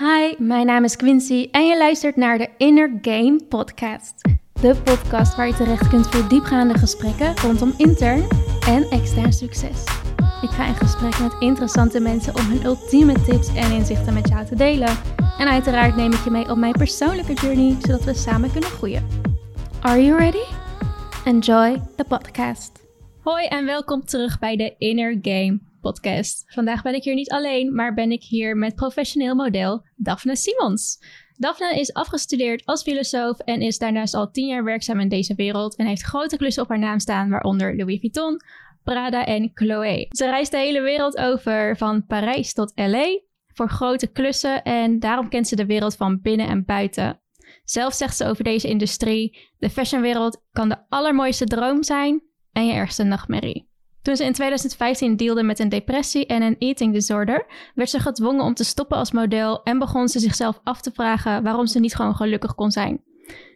Hi, mijn naam is Quincy en je luistert naar de Inner Game Podcast. De podcast waar je terecht kunt voor diepgaande gesprekken rondom intern en extern succes. Ik ga in gesprek met interessante mensen om hun ultieme tips en inzichten met jou te delen. En uiteraard neem ik je mee op mijn persoonlijke journey, zodat we samen kunnen groeien. Are you ready? Enjoy the podcast. Hoi en welkom terug bij de Inner Game podcast. Vandaag ben ik hier niet alleen, maar ben ik hier met professioneel model Daphne Simons. Daphne is afgestudeerd als filosoof en is daarnaast al tien jaar werkzaam in deze wereld en heeft grote klussen op haar naam staan, waaronder Louis Vuitton, Prada en Chloé. Ze reist de hele wereld over, van Parijs tot LA, voor grote klussen en daarom kent ze de wereld van binnen en buiten. Zelf zegt ze over deze industrie: de fashionwereld kan de allermooiste droom zijn en je ergste nachtmerrie. Toen ze in 2015 dealde met een depressie en een eating disorder, werd ze gedwongen om te stoppen als model en begon ze zichzelf af te vragen waarom ze niet gewoon gelukkig kon zijn.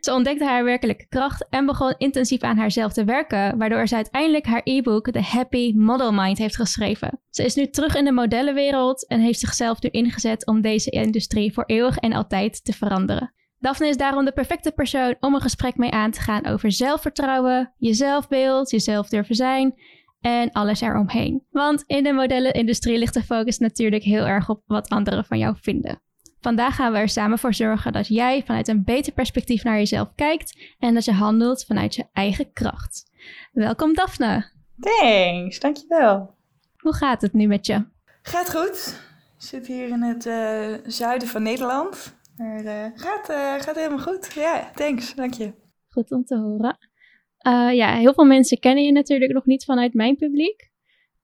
Ze ontdekte haar werkelijke kracht en begon intensief aan haarzelf te werken, waardoor ze uiteindelijk haar e-book The Happy Model Mind heeft geschreven. Ze is nu terug in de modellenwereld en heeft zichzelf nu ingezet om deze industrie voor eeuwig en altijd te veranderen. Daphne is daarom de perfecte persoon om een gesprek mee aan te gaan over zelfvertrouwen, jezelfbeeld, jezelf durven zijn en alles eromheen. Want in de modellenindustrie ligt de focus natuurlijk heel erg op wat anderen van jou vinden. Vandaag gaan we er samen voor zorgen dat jij vanuit een beter perspectief naar jezelf kijkt en dat je handelt vanuit je eigen kracht. Welkom Daphne. Thanks, dankjewel. Hoe gaat het nu met je? Gaat goed. Ik zit hier in het uh, zuiden van Nederland. Maar uh, gaat, uh, gaat helemaal goed. Ja, thanks, dank je. Goed om te horen. Uh, ja, heel veel mensen kennen je natuurlijk nog niet vanuit mijn publiek.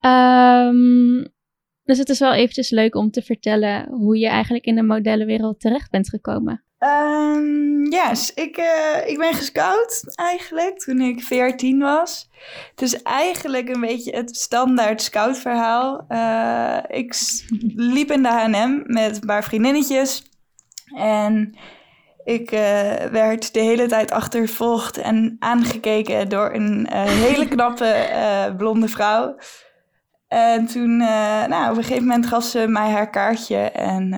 Um, dus het is wel eventjes leuk om te vertellen hoe je eigenlijk in de modellenwereld terecht bent gekomen. Um, yes, ik, uh, ik ben gescout eigenlijk toen ik 14 was. Het is eigenlijk een beetje het standaard scoutverhaal. Uh, ik liep in de H&M met een paar vriendinnetjes. En ik uh, werd de hele tijd achtervolgd en aangekeken door een uh, hele knappe uh, blonde vrouw. En toen, nou, op een gegeven moment gaf ze mij haar kaartje en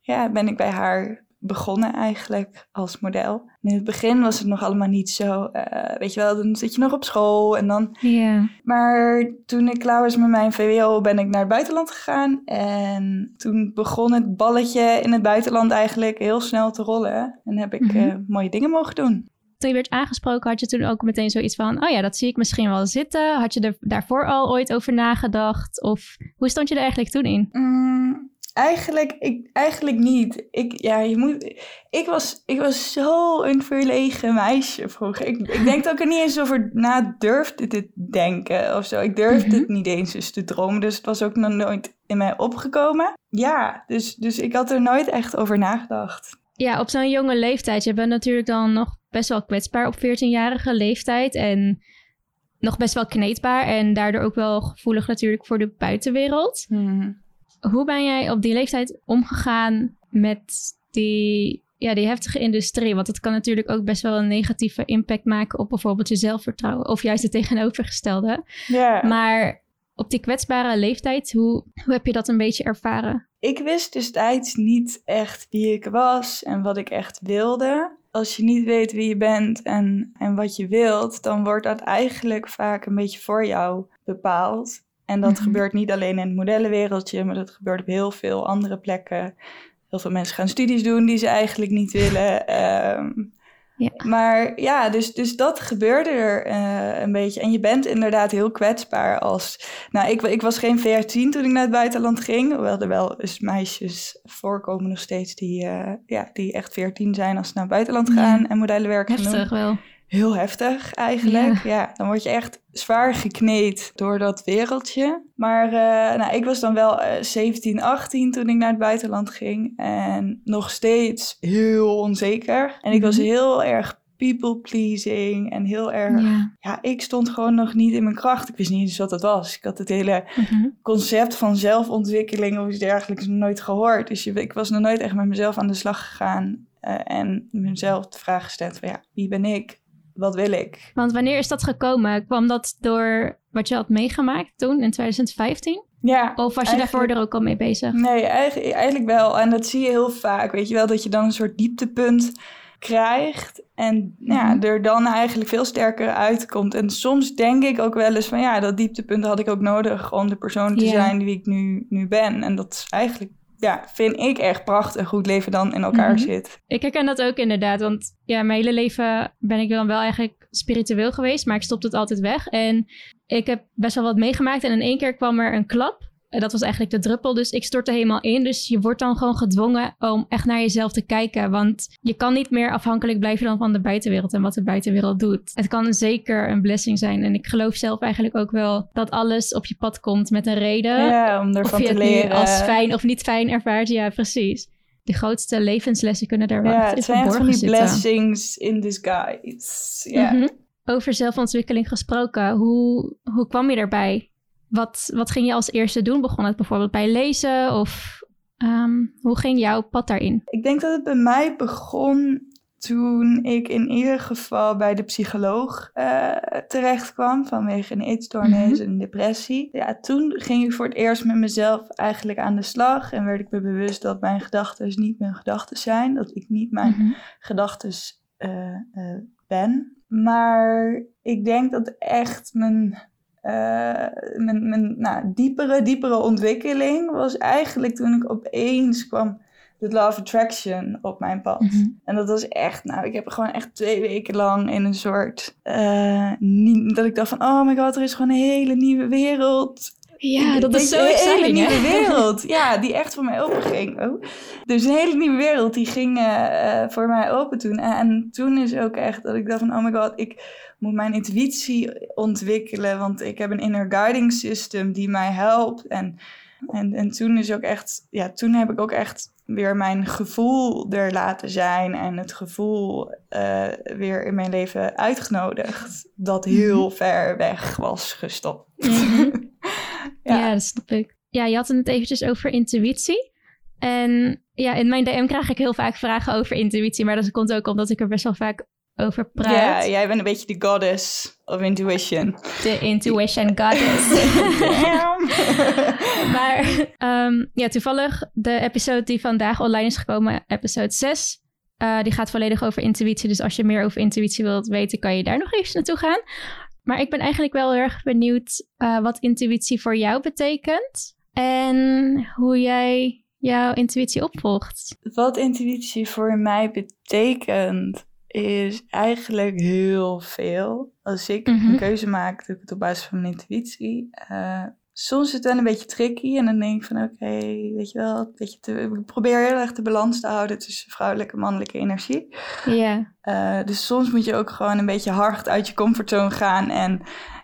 ja, ben ik bij haar begonnen eigenlijk als model. in het begin was het nog allemaal niet zo, uh, weet je wel, dan zit je nog op school en dan... Ja. Maar toen ik klaar was met mijn VWO ben ik naar het buitenland gegaan. En toen begon het balletje in het buitenland eigenlijk heel snel te rollen. En heb ik mm -hmm. uh, mooie dingen mogen doen. Toen je werd aangesproken, had je toen ook meteen zoiets van: oh ja, dat zie ik misschien wel zitten. Had je er daarvoor al ooit over nagedacht? Of hoe stond je er eigenlijk toen in? Mm, Eigenlijk, ik, eigenlijk niet. Ik, ja, je moet, ik, was, ik was zo een verlegen meisje vroeger. Ik, ik denk dat ik er niet eens over na durfde te denken of zo. Ik durfde mm -hmm. het niet eens eens te dromen. Dus het was ook nog nooit in mij opgekomen. Ja, dus, dus ik had er nooit echt over nagedacht. Ja, op zo'n jonge leeftijd. Je bent natuurlijk dan nog best wel kwetsbaar op 14-jarige leeftijd. En nog best wel kneedbaar. En daardoor ook wel gevoelig natuurlijk voor de buitenwereld. Mm. Hoe ben jij op die leeftijd omgegaan met die, ja, die heftige industrie? Want het kan natuurlijk ook best wel een negatieve impact maken op bijvoorbeeld je zelfvertrouwen. Of juist het tegenovergestelde. Yeah. Maar op die kwetsbare leeftijd, hoe, hoe heb je dat een beetje ervaren? Ik wist destijds niet echt wie ik was en wat ik echt wilde. Als je niet weet wie je bent en, en wat je wilt, dan wordt dat eigenlijk vaak een beetje voor jou bepaald. En dat mm -hmm. gebeurt niet alleen in het modellenwereldje, maar dat gebeurt op heel veel andere plekken. Heel veel mensen gaan studies doen die ze eigenlijk niet willen. Um, ja. Maar ja, dus, dus dat gebeurde er uh, een beetje. En je bent inderdaad heel kwetsbaar als... Nou, ik, ik was geen 14 toen ik naar het buitenland ging. Hoewel er wel eens meisjes voorkomen nog steeds die, uh, ja, die echt 14 zijn als ze naar het buitenland gaan ja. en modellenwerk gaan Heftig doen. wel heel heftig eigenlijk. Ja. ja. dan word je echt zwaar gekneed door dat wereldje. Maar uh, nou, ik was dan wel uh, 17, 18 toen ik naar het buitenland ging. En nog steeds heel onzeker. En ik mm -hmm. was heel erg people pleasing en heel erg... Ja. ja. ik stond gewoon nog niet in mijn kracht. Ik wist niet eens wat dat was. Ik had het hele mm -hmm. concept van zelfontwikkeling of iets dergelijks nog nooit gehoord. Dus je, ik was nog nooit echt met mezelf aan de slag gegaan. Uh, en mezelf de vraag gesteld van ja, wie ben ik? Wat wil ik? Want wanneer is dat gekomen? Kwam dat door wat je had meegemaakt toen in 2015? Ja, Of was je daarvoor er ook al mee bezig? Nee, eigenlijk, eigenlijk wel. En dat zie je heel vaak. Weet je wel, dat je dan een soort dieptepunt krijgt. En ja, Mhm. er dan eigenlijk veel sterker uitkomt. En soms denk ik ook wel eens van ja, dat dieptepunt had ik ook nodig om de persoon te zijn die ik nu, nu ben. En dat is eigenlijk, ja, vind ik echt prachtig hoe het leven dan in elkaar Mhm. zit. Ik herken dat ook inderdaad, want ja, mijn hele leven ben ik dan wel eigenlijk spiritueel geweest, maar ik stopte het altijd weg. En ik heb best wel wat meegemaakt en in één keer kwam er een klap. En dat was eigenlijk de druppel, dus ik stortte helemaal in. Dus je wordt dan gewoon gedwongen om echt naar jezelf te kijken, want je kan niet meer afhankelijk blijven dan van de buitenwereld en wat de buitenwereld doet. Het kan zeker een blessing zijn en ik geloof zelf eigenlijk ook wel dat alles op je pad komt met een reden. ja, om Of ervan je te het leren. nu als fijn of niet fijn ervaart, ja, precies. De grootste levenslessen kunnen daar wel ja, in het zijn echt van verborgen die zitten. blessings in disguise. Ja. Mhm. Over zelfontwikkeling gesproken, hoe, hoe kwam je erbij? Wat, wat ging je als eerste doen? Begon het bijvoorbeeld bij lezen? Of ehm, hoe ging jouw pad daarin? Ik denk dat het bij mij begon toen ik in ieder geval bij de psycholoog eh terecht kwam vanwege een eetstoornis Mhm. en depressie. Ja, toen ging ik voor het eerst met mezelf eigenlijk aan de slag en werd ik me bewust dat mijn gedachten niet mijn gedachten zijn, dat ik niet mijn Mhm. gedachten ben. Maar ik denk dat echt mijn, eh, mijn, mijn nou, diepere, diepere ontwikkeling was eigenlijk toen ik opeens kwam de Law of Attraction op mijn pad. Mhm. En dat was echt, nou, ik heb gewoon echt twee weken lang in een soort, eh, niet, dat ik dacht van, oh my god, er is gewoon een hele nieuwe wereld. Ja, Ik- dat is zo Een hele nieuwe hè? wereld, ja, die echt voor mij open ging. Oh. Dus een hele nieuwe wereld, die ging eh, eh, voor mij open toen. En, en toen is ook echt dat ik dacht van, oh my god, ik moet mijn intuïtie ontwikkelen. Want ik heb een inner guiding system die mij helpt. En, en, en toen is ook echt, ja, toen heb ik ook echt weer mijn gevoel er laten zijn. En het gevoel eh, weer in mijn leven uitgenodigd. Dat heel ver weg was gestopt. Mhm. Ja. Ja. dat snap ik. Ja, je had het eventjes over intuïtie. En ja, in mijn DM krijg ik heel vaak vragen over intuïtie. Maar dat komt ook omdat ik er best wel vaak over praat. Ja, jij bent een beetje de goddess of intuition. De intuition goddess. Maar ehm, ja, toevallig de episode die vandaag online is gekomen, episode 6. eh, die gaat volledig over intuïtie. Dus als je meer over intuïtie wilt weten, kan je daar nog even naartoe gaan. Maar ik ben eigenlijk wel heel erg benieuwd eh, wat intuïtie voor jou betekent. En hoe jij jouw intuïtie opvolgt. Wat intuïtie voor mij betekent, is eigenlijk heel veel. Als ik Mhm. een keuze maak, doe ik het op basis van mijn intuïtie. Eh, soms is het wel een beetje tricky en dan denk ik van oké, weet je wel, een beetje te, ik probeer heel erg de balans te houden tussen vrouwelijke en mannelijke energie. Ja, Eh, dus soms moet je ook gewoon een beetje hard uit je comfortzone gaan. En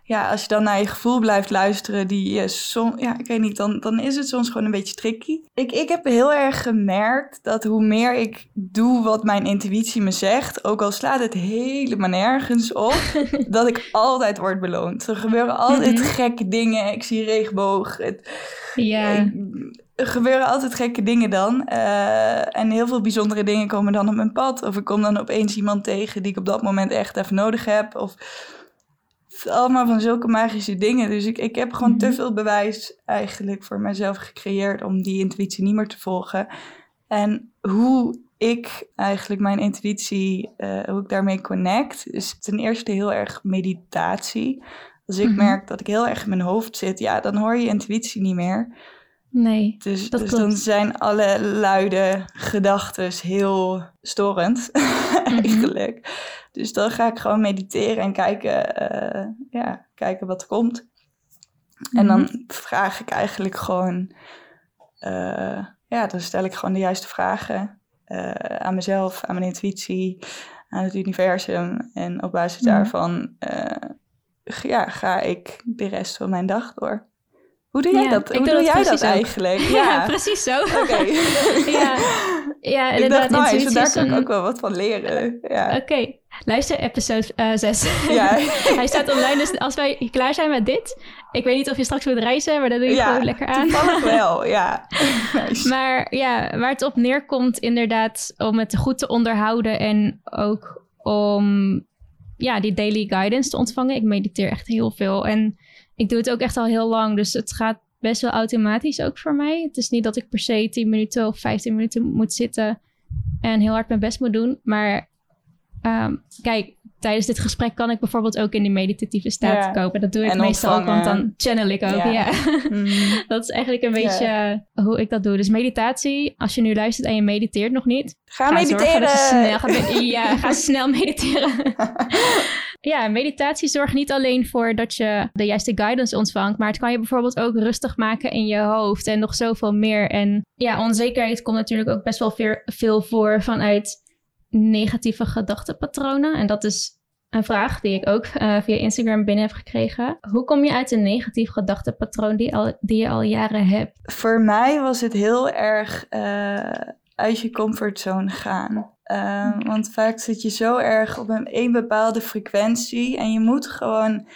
ja, als je dan naar je gevoel blijft luisteren, die je ja, ik weet niet, dan, dan is het soms gewoon een beetje tricky. Ik, ik heb heel erg gemerkt dat hoe meer ik doe wat mijn intuïtie me zegt, ook al slaat het helemaal nergens op, dat ik altijd word beloond. Er gebeuren altijd Mhm. gekke dingen. Ik zie regenboog. Het, ja. ik- er gebeuren altijd gekke dingen dan. Eh, en heel veel bijzondere dingen komen dan op mijn pad. Of ik kom dan opeens iemand tegen die ik op dat moment echt even nodig heb. Of allemaal van zulke magische dingen. Dus ik, ik heb gewoon te Mhm. veel bewijs eigenlijk voor mezelf gecreëerd om die intuïtie niet meer te volgen. En hoe ik eigenlijk mijn intuïtie, eh, hoe ik daarmee connect, is ten eerste heel erg meditatie. Als ik Mhm. merk dat ik heel erg in mijn hoofd zit, ja, dan hoor je intuïtie niet meer. Nee. Dus, Dat dus dan zijn alle luide gedachten heel storend, eigenlijk. Dus dan ga ik gewoon mediteren en kijken, eh, ja, kijken wat er komt. En dan Mhm. vraag ik eigenlijk gewoon, eh, ja, dan stel ik gewoon de juiste vragen eh, aan mezelf, aan mijn intuïtie, aan het universum. En op basis Mhm. daarvan, ja, ga ik de rest van mijn dag door. Hoe doe jij Ja, dat? ik Hoe doe jij dat ook. eigenlijk? Ja, precies zo. Oké. ja, ja ik inderdaad. dacht, nice, intuïtie daar kan ik een- ook wel wat van leren. Ja. Oké, luister episode 6. Ja. Hij staat online, dus als wij klaar zijn met dit... Ik weet niet of je straks moet reizen, maar dat doe je Ja, gewoon lekker aan. Toevallig wel, ja. Nice. Maar ja, waar het op neerkomt inderdaad om het goed te onderhouden... en ook om ja, die daily guidance te ontvangen. Ik mediteer echt heel veel en ik doe het ook echt al heel lang. Dus het gaat best wel automatisch ook voor mij. Het is niet dat ik per se 10 minuten of 15 minuten moet zitten en heel hard mijn best moet doen. Maar um, kijk, tijdens dit gesprek kan ik bijvoorbeeld ook in die meditatieve staat ja. kopen. Dat doe ik meestal ook, want dan channel ik ook. Ja. Mm. dat is eigenlijk een beetje hoe ik dat doe. Dus meditatie, als je nu luistert en je mediteert nog niet. Ga, mediteren! Snel gaat, ja, ga snel mediteren. Ja, meditatie zorgt niet alleen voor dat je de juiste guidance ontvangt, maar het kan je bijvoorbeeld ook rustig maken in je hoofd en nog zoveel meer. En ja, onzekerheid komt natuurlijk ook best wel veel voor vanuit negatieve gedachtenpatronen. En dat is een vraag die ik ook uh, via Instagram binnen heb gekregen. Hoe kom je uit een negatief gedachtenpatroon die, die je al jaren hebt? Voor mij was het heel erg uh, uit je comfortzone gaan. Uh, want vaak zit je zo erg op een, een bepaalde frequentie en je moet gewoon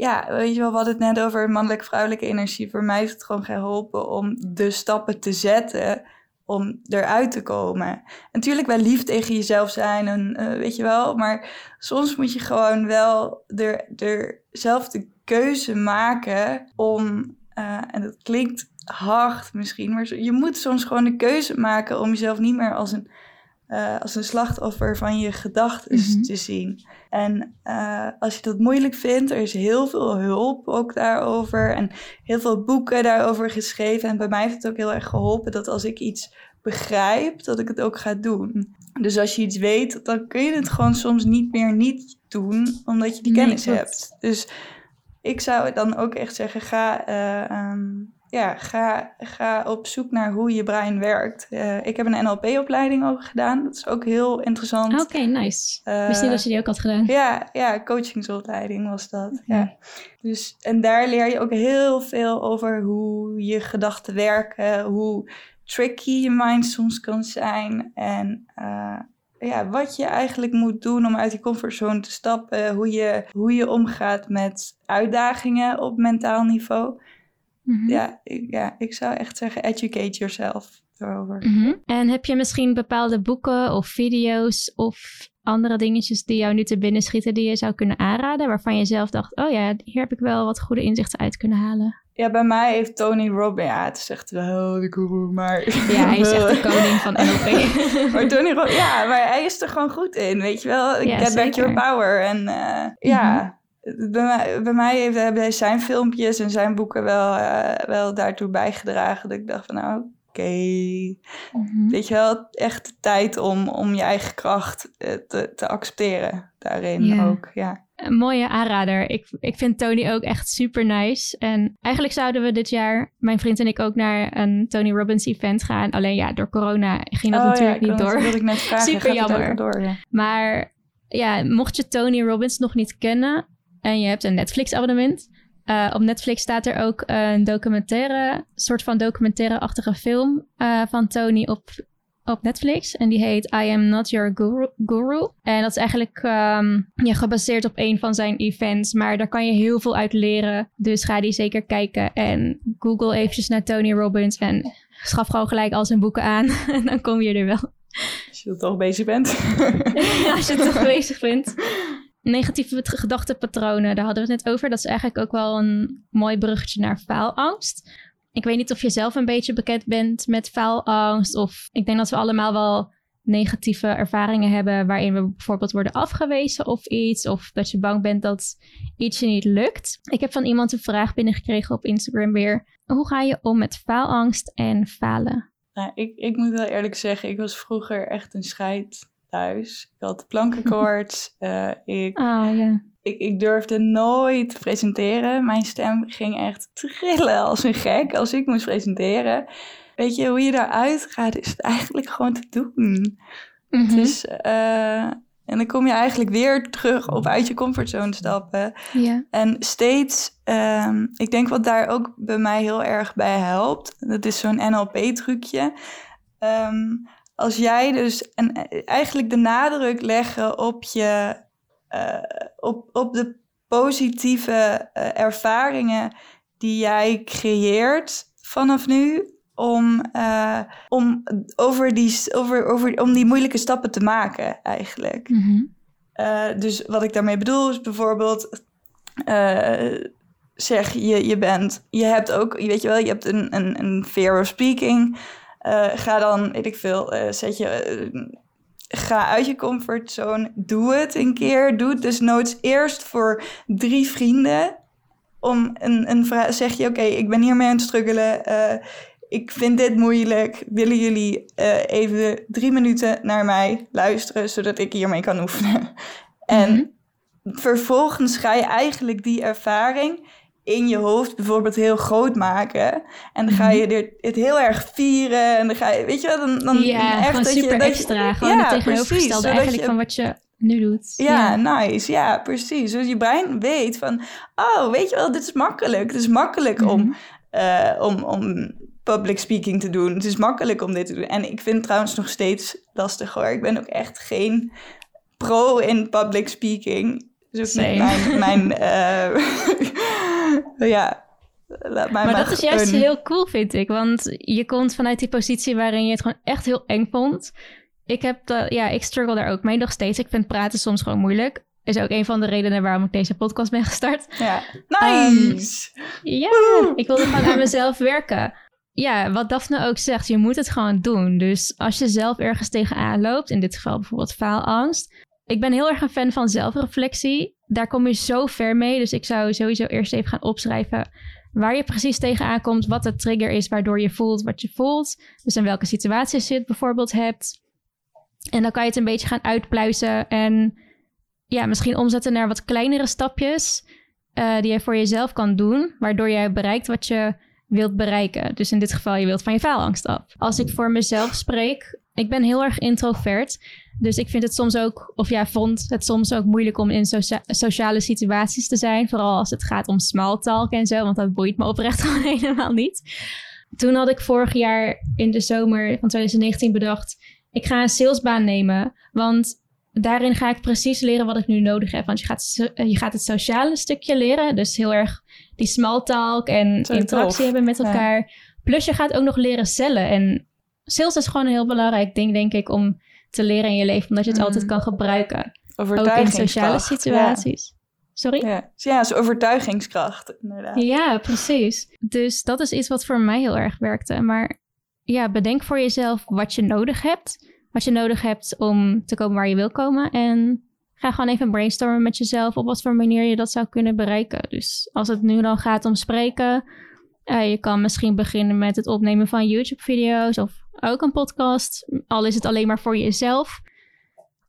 ja, weet je wel, we hadden het net over mannelijk-vrouwelijke energie. Voor mij heeft het gewoon geholpen om de stappen te zetten om eruit te komen. Natuurlijk wel lief tegen jezelf zijn en uh, weet je wel, maar soms moet je gewoon wel er, er zelf de keuze maken om, uh, en dat klinkt hard misschien, maar je moet soms gewoon de keuze maken om jezelf niet meer als een, uh, als een slachtoffer van je gedachten mm -hmm. te zien. En als je dat moeilijk vindt, er is heel veel hulp ook daarover en heel veel boeken daarover geschreven. En bij mij heeft het ook heel erg geholpen dat als ik iets begrijp, dat ik het ook ga doen. Dus als je iets weet, dan kun je het gewoon soms niet meer niet doen, omdat je die kennis hebt. Dus ik zou dan ook echt zeggen, ga, uh, um, ja, ga, ga op zoek naar hoe je brein werkt. Uh, ik heb een NLP-opleiding ook gedaan. Dat is ook heel interessant. Oké, okay, nice. Uh, Wist niet dat je die ook had gedaan. Ja, ja coachingsopleiding was dat. Ja. Dus, en daar leer je ook heel veel over hoe je gedachten werken, hoe tricky je mind soms kan zijn. En uh, ja, wat je eigenlijk moet doen om uit die comfortzone te stappen. Hoe je, hoe je omgaat met uitdagingen op mentaal niveau. Mm-hmm. ja, ik, ja, ik zou echt zeggen, educate yourself erover. Mm-hmm. En heb je misschien bepaalde boeken of video's of andere dingetjes die jou nu te binnen schieten die je zou kunnen aanraden? Waarvan je zelf dacht, oh ja, hier heb ik wel wat goede inzichten uit kunnen halen. Ja, bij mij heeft Tony Robbins... Ja, het is echt wel de guru, maar... Ja, hij is echt de koning van NLP. maar Tony Robbins... Ja, maar hij is er gewoon goed in, weet je wel? Get zeker. back your power. En uh, ja... Mhm. Bij mij, bij mij heeft, hebben zijn filmpjes en zijn boeken wel, uh, wel daartoe bijgedragen. Dat ik dacht van nou, oké. Okay. Mm-hmm. Weet je wel, echt de tijd om, om je eigen kracht uh, te, te accepteren daarin yeah. ook. Ja een mooie aanrader. Ik, ik vind Tony ook echt super nice. En eigenlijk zouden we dit jaar, mijn vriend en ik, ook naar een Tony Robbins event gaan. Alleen ja, door corona ging dat oh, natuurlijk ja, niet door. Dat ik net vragen. super jammer. Door, ja. Maar ja, mocht je Tony Robbins nog niet kennen en je hebt een Netflix-abonnement. Uh, op Netflix staat er ook een documentaire, soort van documentaire-achtige film uh, van Tony op op Netflix. En die heet I Am Not Your Guru. guru. En dat is eigenlijk um, ja, gebaseerd op een van zijn events. Maar daar kan je heel veel uit leren. Dus ga die zeker kijken. En google eventjes naar Tony Robbins. En schaf gewoon gelijk al zijn boeken aan. en dan kom je er wel. Als je er toch bezig bent. ja, als je er toch bezig bent. Negatieve gedachtenpatronen, daar hadden we het net over. Dat is eigenlijk ook wel een mooi bruggetje naar faalangst. Ik weet niet of je zelf een beetje bekend bent met faalangst. Of ik denk dat we allemaal wel negatieve ervaringen hebben waarin we bijvoorbeeld worden afgewezen of iets. Of dat je bang bent dat iets je niet lukt. Ik heb van iemand een vraag binnengekregen op Instagram weer. Hoe ga je om met faalangst en falen? Nou, ik, ik moet wel eerlijk zeggen, ik was vroeger echt een scheid thuis. Ik had plankenkoorts. uh, ik, oh, ja ik, ik durfde nooit te presenteren. Mijn stem ging echt trillen als een gek als ik moest presenteren. Weet je, hoe je daaruit gaat, is het eigenlijk gewoon te doen. Mm Dus, uh, en dan kom je eigenlijk weer terug op uit je comfortzone stappen. Ja. En steeds, um, ik denk wat daar ook bij mij heel erg bij helpt, dat is zo'n NLP-trucje. Um, als jij dus en eigenlijk de nadruk leggen op je uh, op, op de positieve uh, ervaringen die jij creëert vanaf nu. Om, uh, om, over die, over, over, om die moeilijke stappen te maken, eigenlijk. Mm -hmm. dus wat ik daarmee bedoel is bijvoorbeeld zeg je, je bent, je hebt ook, weet je wel, je hebt een, een, een fear of speaking. Uh, ga dan, weet ik veel, uh, zet je, uh, ga uit je comfortzone, doe het een keer. Doe het dus noods eerst voor drie vrienden. Om een, een vraag, zeg je, oké, ik ben hiermee aan het struggelen. ik vind dit moeilijk. Willen jullie even drie minuten naar mij luisteren, zodat ik hiermee kan oefenen? En mhm. vervolgens ga je eigenlijk die ervaring in je hoofd bijvoorbeeld heel groot maken. En dan ga mhm. je het heel erg vieren. En dan ga je, weet je wel, dan, dan ja, echt dat super je, dat extra. Je, gewoon ja, het tegenovergestelde eigenlijk van wat je nu doet. Ja, nice. Ja, precies. Dus je brein weet van, oh, weet je wel, dit is makkelijk. Het is makkelijk om, mhm. eh, om, om public speaking te doen. Het is makkelijk om dit te doen. En ik vind het trouwens nog steeds lastig hoor. Ik ben ook echt geen pro in public speaking. Dus ook mijn, mijn uh, ja, laat mij maar, maar dat is juist heel cool, vind ik. Want je komt vanuit die positie waarin je het gewoon echt heel eng vond. Ik heb ja, ik struggle daar ook mee nog steeds. Ik vind praten soms gewoon moeilijk. Is ook een van de redenen waarom ik deze podcast ben gestart. Ja, nice! ja, ik wilde gewoon aan mezelf werken. Ja, wat Daphne ook zegt, je moet het gewoon doen. Dus als je zelf ergens tegenaan loopt, in dit geval bijvoorbeeld faalangst, ik ben heel erg een fan van zelfreflectie. Daar kom je zo ver mee. Dus ik zou sowieso eerst even gaan opschrijven waar je precies tegenaan komt, wat de trigger is waardoor je voelt wat je voelt. Dus in welke situaties je het bijvoorbeeld hebt. En dan kan je het een beetje gaan uitpluizen en ja, misschien omzetten naar wat kleinere stapjes uh, die je voor jezelf kan doen, waardoor jij bereikt wat je wilt bereiken. Dus in dit geval, je wilt van je faalangst af. Als ik voor mezelf spreek, ik ben heel erg introvert. Dus ik vind het soms ook, of ja, vond het soms ook moeilijk om in sociale situaties te zijn. Vooral als het gaat om small talk en zo, want dat boeit me oprecht gewoon helemaal niet. Toen had ik vorig jaar in de zomer van 2019 bedacht, ik ga een salesbaan nemen. Want daarin ga ik precies leren wat ik nu nodig heb. Want je gaat, je gaat het sociale stukje leren. Dus heel erg die small talk en interactie hebben met elkaar. Plus je gaat ook nog leren cellen. En sales is gewoon een heel belangrijk ding, denk ik, om te leren in je leven, omdat je het altijd mm. kan gebruiken. Ook in sociale situaties. Sorry? Ja, ja is overtuigingskracht, inderdaad. Ja, precies. Dus dat is iets wat voor mij heel erg werkte. Maar ja, bedenk voor jezelf wat je nodig hebt. Wat je nodig hebt om te komen waar je wil komen. En ga gewoon even brainstormen met jezelf op wat voor manier je dat zou kunnen bereiken. Dus als het nu dan gaat om spreken, uh, je kan misschien beginnen met het opnemen van YouTube-video's of ook een podcast. Al is het alleen maar voor jezelf.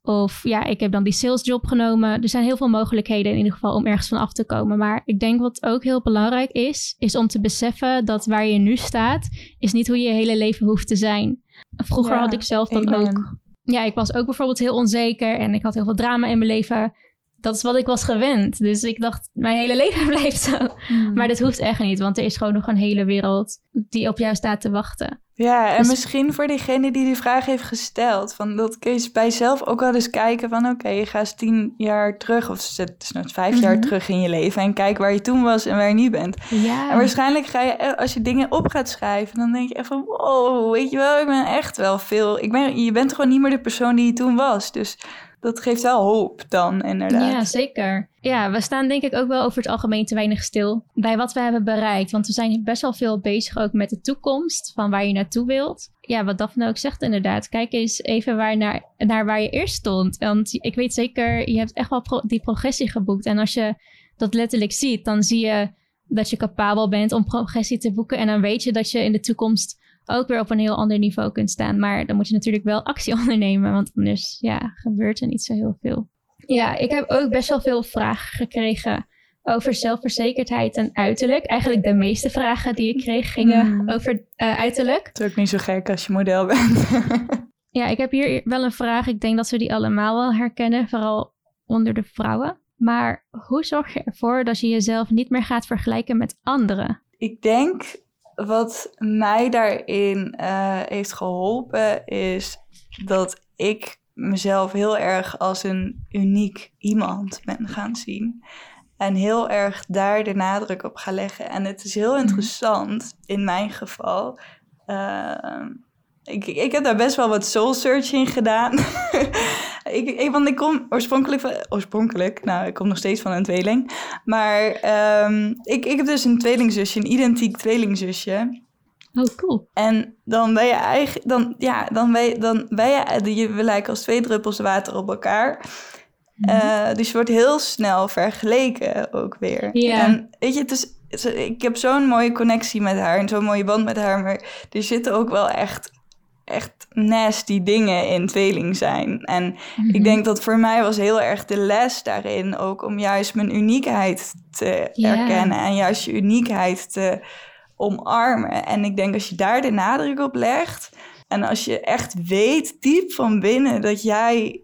Of ja, ik heb dan die salesjob genomen. Er zijn heel veel mogelijkheden in ieder geval om ergens van af te komen. Maar ik denk wat ook heel belangrijk is, is om te beseffen dat waar je nu staat, is niet hoe je je hele leven hoeft te zijn. Vroeger had ik zelf dan ook. Ja, ik was ook bijvoorbeeld heel onzeker en ik had heel veel drama in mijn leven dat is wat ik was gewend. Dus ik dacht, mijn hele leven blijft zo. Hmm. Maar dat hoeft echt niet, want er is gewoon nog een hele wereld die op jou staat te wachten. Ja, en dus- misschien voor diegene die die vraag heeft gesteld, van dat kun je bij jezelf ook wel eens kijken van oké, je gaat eens tien jaar terug of zet dus nog vijf jaar mhm. terug in je leven en kijk waar je toen was en waar je nu bent. Ja. En waarschijnlijk ga je, eh, als je dingen op gaat schrijven, dan denk je echt van wow, weet je wel, ik ben echt wel veel, ik ben, je bent gewoon niet meer de persoon die je toen was. Dus dat geeft wel hoop dan, inderdaad. Ja, zeker. Ja, we staan denk ik ook wel over het algemeen te weinig stil bij wat we hebben bereikt. Want we zijn best wel veel bezig ook met de toekomst, van waar je naartoe wilt. Ja, wat Daphne ook zegt inderdaad. Kijk eens even waar naar, naar waar je eerst stond. Want ik weet zeker, je hebt echt wel die progressie geboekt. En als je dat letterlijk ziet, dan zie je dat je capabel bent om progressie te boeken. En dan weet je dat je in de toekomst ook weer op een heel ander niveau kunt staan. Maar dan moet je natuurlijk wel actie ondernemen, want anders ja, gebeurt er niet zo heel veel. Ja, ik heb ook best wel veel vragen gekregen over zelfverzekerdheid en uiterlijk. Eigenlijk de meeste vragen die ik kreeg gingen hmm. over uh, uiterlijk. Het is ook niet zo gek als je model bent. ja, ik heb hier wel een vraag. Ik denk dat we die allemaal wel herkennen, vooral onder de vrouwen. Maar hoe zorg je ervoor dat je jezelf niet meer gaat vergelijken met anderen? Ik denk wat mij daarin uh, heeft geholpen is dat ik mezelf heel erg als een uniek iemand ben gaan zien. En heel erg daar de nadruk op ga leggen. En het is heel mhm. interessant, in mijn geval. Uh, ik, ik heb daar best wel wat soul searching gedaan. Ik, ik, want ik kom oorspronkelijk van... Oorspronkelijk? Nou, ik kom nog steeds van een tweeling. Maar um, ik, ik heb dus een tweelingzusje, een identiek tweelingzusje. Oh, cool. En dan ben je eigenlijk... Dan, ja, dan ben je... Dan ben je, je we lijken als twee druppels water op elkaar. Uh, dus je wordt heel snel vergeleken ook weer. Ja. En weet je, het is ik heb zo'n mooie connectie met haar en zo'n mooie band met haar. Maar er zitten ook wel echt, echt nasty dingen in tweeling zijn. En ik mhm. denk dat voor mij was heel erg de les daarin ook om juist mijn uniekheid te erkennen. En juist je uniekheid te omarmen. En ik denk als je daar de nadruk op legt. En als je echt weet diep van binnen dat jij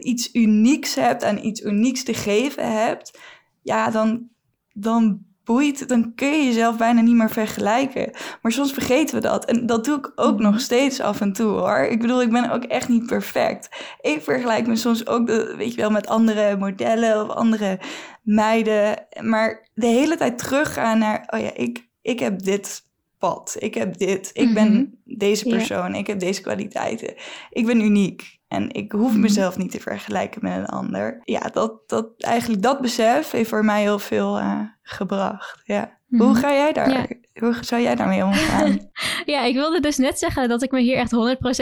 iets unieks hebt en iets unieks te geven hebt, ja, dan, dan boeit, dan kun je jezelf bijna niet meer vergelijken. Maar soms vergeten we dat. En dat doe ik ook nog mhm. steeds af en toe hoor. Ik bedoel, ik ben ook echt niet perfect. Ik vergelijk me soms ook, weet je wel, met andere modellen of andere meiden. Maar de hele tijd teruggaan naar, oh ja, ik, ik heb dit pad. Ik heb dit. Ik ben mhm. deze persoon. Ik heb deze kwaliteiten. Ik ben uniek. En ik hoef mhm. mezelf niet te vergelijken met een ander. Ja, dat, dat, eigenlijk dat besef heeft voor mij heel veel uh, gebracht. Ja. Hoe mhm. ga jij daar? Hoe zou jij daarmee omgaan? ja, ik wilde dus net zeggen dat ik me hier echt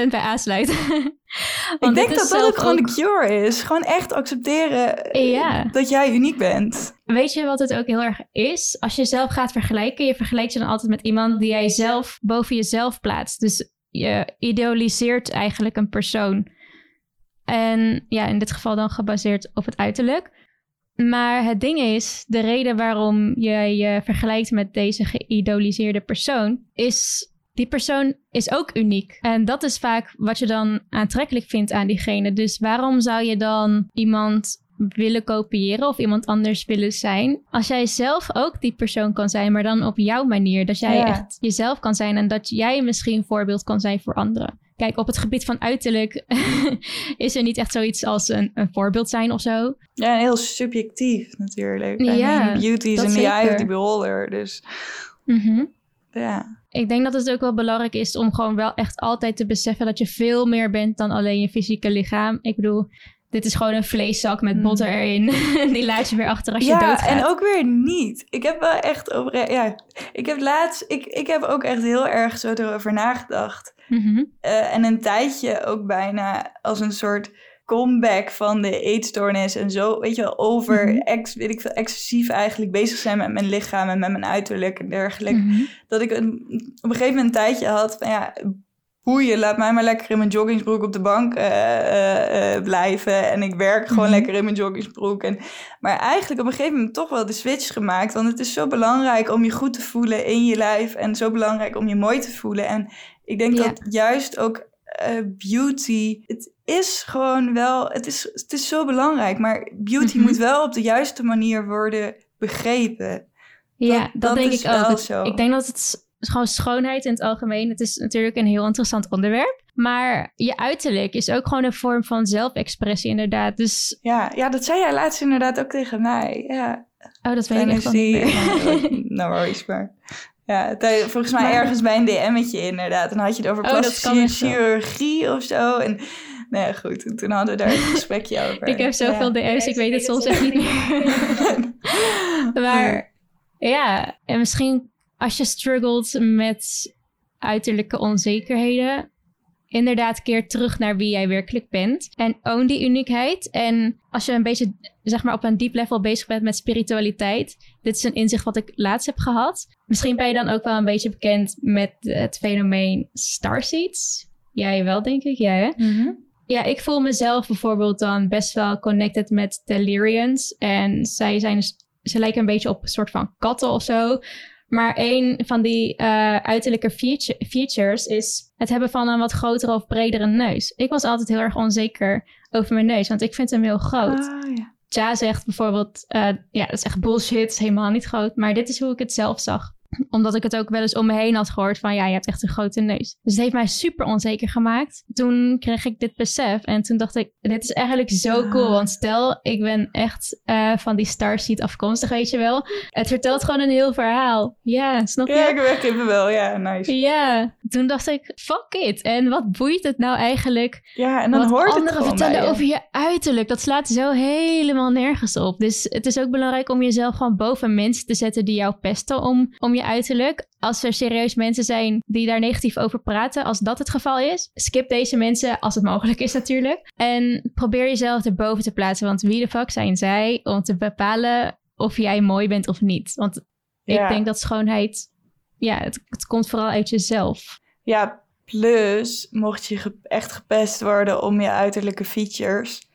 100% bij aansluit. ik denk dat dat ook gewoon de cure is. Gewoon echt accepteren ja. dat jij uniek bent. Weet je wat het ook heel erg is? Als je zelf gaat vergelijken, je vergelijkt je dan altijd met iemand die jij zelf boven jezelf plaatst. Dus je idealiseert eigenlijk een persoon. En ja, in dit geval dan gebaseerd op het uiterlijk. Maar het ding is, de reden waarom je je vergelijkt met deze geïdoliseerde persoon, is die persoon is ook uniek. En dat is vaak wat je dan aantrekkelijk vindt aan diegene. Dus waarom zou je dan iemand willen kopiëren of iemand anders willen zijn. Als jij zelf ook die persoon kan zijn, maar dan op jouw manier. Dat jij echt jezelf kan zijn en dat jij misschien een voorbeeld kan zijn voor anderen. Kijk, op het gebied van uiterlijk is er niet echt zoiets als een, een voorbeeld zijn of zo. Ja, heel subjectief natuurlijk. Ja, beauty is in the eye of the beholder. Dus mhm. ja. Ik denk dat het ook wel belangrijk is om gewoon wel echt altijd te beseffen dat je veel meer bent dan alleen je fysieke lichaam. Ik bedoel, dit is gewoon een vleeszak met mm. boter erin. Die laat je weer achter als je doodgaat. Ja, en ook weer niet. Ik heb wel echt over... Ja, ik heb laatst... Ik, ik heb ook echt heel erg zo erover nagedacht. Mhm. Eh, en een tijdje ook bijna als een soort comeback van de eetstoornis en zo, weet je wel, over, mm ex, weet ik veel, excessief eigenlijk bezig zijn met mijn lichaam en met mijn uiterlijk en dergelijke. Mhm. Dat ik een, op een gegeven moment een tijdje had van ja, boeien, laat mij maar lekker in mijn joggingsbroek op de bank uh, uh, blijven. En ik werk gewoon mhm. lekker in mijn joggingsbroek. En, maar eigenlijk op een gegeven moment toch wel de switch gemaakt. Want het is zo belangrijk om je goed te voelen in je lijf. En zo belangrijk om je mooi te voelen. En ik denk dat juist ook beauty. Het is gewoon wel. Het is, het is zo belangrijk. Maar beauty mhm. moet wel op de juiste manier worden begrepen. Ja, dat, denk ik ook. Zo. Ik denk dat het gewoon schoonheid in het algemeen. Het is natuurlijk een heel interessant onderwerp. Maar je uiterlijk is ook gewoon een vorm van zelfexpressie, inderdaad. Dus... Ja, ja, dat zei jij laatst inderdaad ook tegen mij. Ja. Oh, dat weet ik echt niet Nou, worries, maar... Ja, volgens mij ergens bij een DM'tje inderdaad. En dan had je het over oh, plastische chirurgie of zo. En nee, goed, toen hadden we daar een gesprekje over. ik heb zoveel DM's, ik weet het soms echt niet meer. maar ja, en misschien als je struggelt met uiterlijke onzekerheden, inderdaad keer terug naar wie jij werkelijk bent. En own die uniekheid. En als je een beetje, zeg maar, op een diep level bezig bent met spiritualiteit. Dit is een inzicht wat ik laatst heb gehad. Misschien ben je dan ook wel een beetje bekend met het fenomeen starseeds. Jij wel, denk ik. Jij, hè? Mhm. Ja, ik voel mezelf bijvoorbeeld dan best wel connected met Delirians. En zij zijn ze lijken een beetje op een soort van katten of zo. Maar een van die uh, uiterlijke features is het hebben van een wat grotere of bredere neus. Ik was altijd heel erg onzeker over mijn neus, want ik vind hem heel groot. Ah, ja. Zegt bijvoorbeeld, uh, ja, dat is echt bullshit, is helemaal niet groot. Maar dit is hoe ik het zelf zag omdat ik het ook wel eens om me heen had gehoord van ja, je hebt echt een grote neus. Dus het heeft mij super onzeker gemaakt. Toen kreeg ik dit besef en toen dacht ik, dit is eigenlijk zo cool. Want stel, ik ben echt uh, van die Starseed afkomstig, weet je wel. Het vertelt gewoon een heel verhaal. Ja, snap je? Ja, ik werk even wel. Ja, nice. Ja, toen dacht ik, fuck it. En wat boeit het nou eigenlijk? Ja, en dan wat hoort anderen het vertellen je. over je uiterlijk. Dat slaat zo helemaal nergens op. Dus het is ook belangrijk om jezelf gewoon boven mensen te zetten die jou pesten om, om je uiterlijk. Als er serieus mensen zijn die daar negatief over praten, als dat het geval is, skip deze mensen als het mogelijk is natuurlijk. En probeer jezelf erboven te plaatsen. Want wie de fuck zijn zij om te bepalen of jij mooi bent of niet? Want Ja. ik denk dat schoonheid, ja, het, het komt vooral uit jezelf. Ja, plus mocht je ge- echt gepest worden om je uiterlijke features.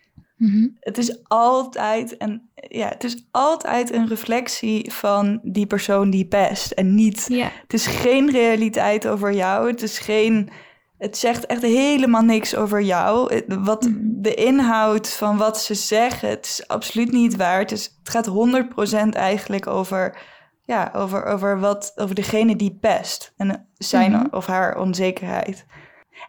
Het is altijd een, ja, het is altijd een reflectie van die persoon die pest. En niet, het is geen realiteit over jou. Het is geen, het zegt echt helemaal niks over jou. Wat Mhm. de inhoud van wat ze zeggen, het is absoluut niet waar. Het, is, het gaat 100% eigenlijk over, ja, over, over, wat, over degene die pest. En zijn Mhm. of haar onzekerheid.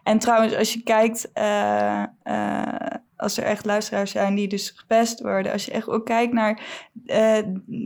En trouwens, als je kijkt, eh, eh, als er echt luisteraars zijn die dus gepest worden, als je echt ook kijkt naar eh,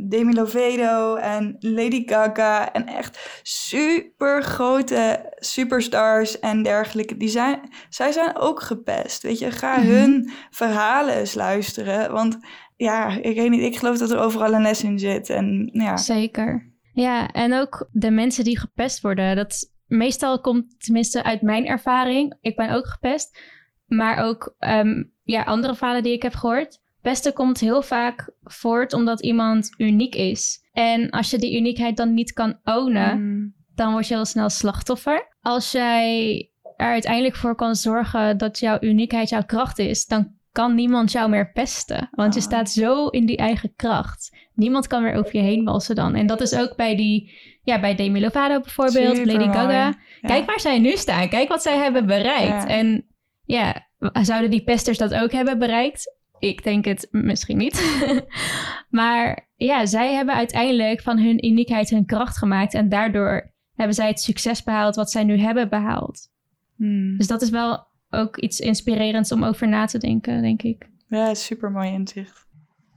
Demi Lovato en Lady Gaga en echt super grote superstars en dergelijke, die zijn, zij zijn ook gepest. Weet je, ga Mhm. hun verhalen eens luisteren, want ja, ik weet niet, ik geloof dat er overal een les in zit. En ja, Zeker. Ja, en ook de mensen die gepest worden. Dat meestal komt, tenminste uit mijn ervaring, ik ben ook gepest, maar ook ehm, ja, andere verhalen die ik heb gehoord. Pesten komt heel vaak voort omdat iemand uniek is. En als je die uniekheid dan niet kan ownen, Mm, dan word je heel snel slachtoffer. Als jij er uiteindelijk voor kan zorgen dat jouw uniekheid jouw kracht is, dan kan niemand jou meer pesten. Want je Ah. staat zo in die eigen kracht. Niemand kan meer over je heen walsen dan. En dat is ook bij die, ja, bij Demi Lovato bijvoorbeeld, Lady. Gaga. Ja. Kijk waar zij nu staan. Kijk wat zij hebben bereikt. Ja. En ja, zouden die pesters dat ook hebben bereikt? Ik denk het misschien niet. maar ja, zij hebben uiteindelijk van hun uniekheid hun kracht gemaakt. En daardoor hebben zij het succes behaald wat zij nu hebben behaald. Mm. Dus dat is wel ook iets inspirerends om over na te denken, denk ik. Ja, super mooi inzicht.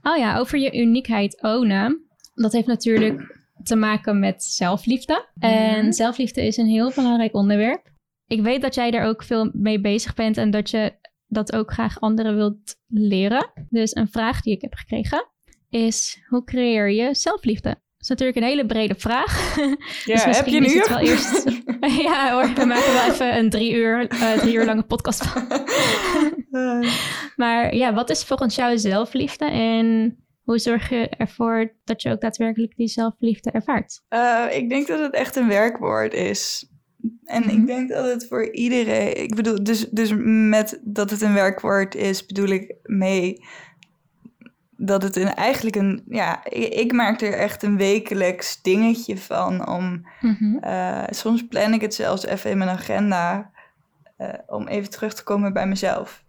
Oh ja, over je uniekheid ownen. Dat heeft natuurlijk te maken met zelfliefde. En Mhm. zelfliefde is een heel belangrijk onderwerp. Ik weet dat jij daar ook veel mee bezig bent en dat je dat ook graag anderen wilt leren. Dus een vraag die ik heb gekregen is: hoe creëer je zelfliefde? Dat is natuurlijk een hele brede vraag. Ja, dus heb je het wel eerst. ja hoor, we maken wel even een drie uur, eh, drie uur lange podcast van. Maar ja, wat is volgens jou zelfliefde en hoe zorg je ervoor dat je ook daadwerkelijk die zelfliefde ervaart? eh, ik denk dat het echt een werkwoord is. En Mhm. ik denk dat het voor iedereen... Ik bedoel, dus, dus met dat het een werkwoord is, bedoel ik mee... Dat het een, eigenlijk een... Ja, ik, ik maak er echt een wekelijks dingetje van om... eh, soms plan ik het zelfs even in mijn agenda... eh, om even terug te komen bij mezelf.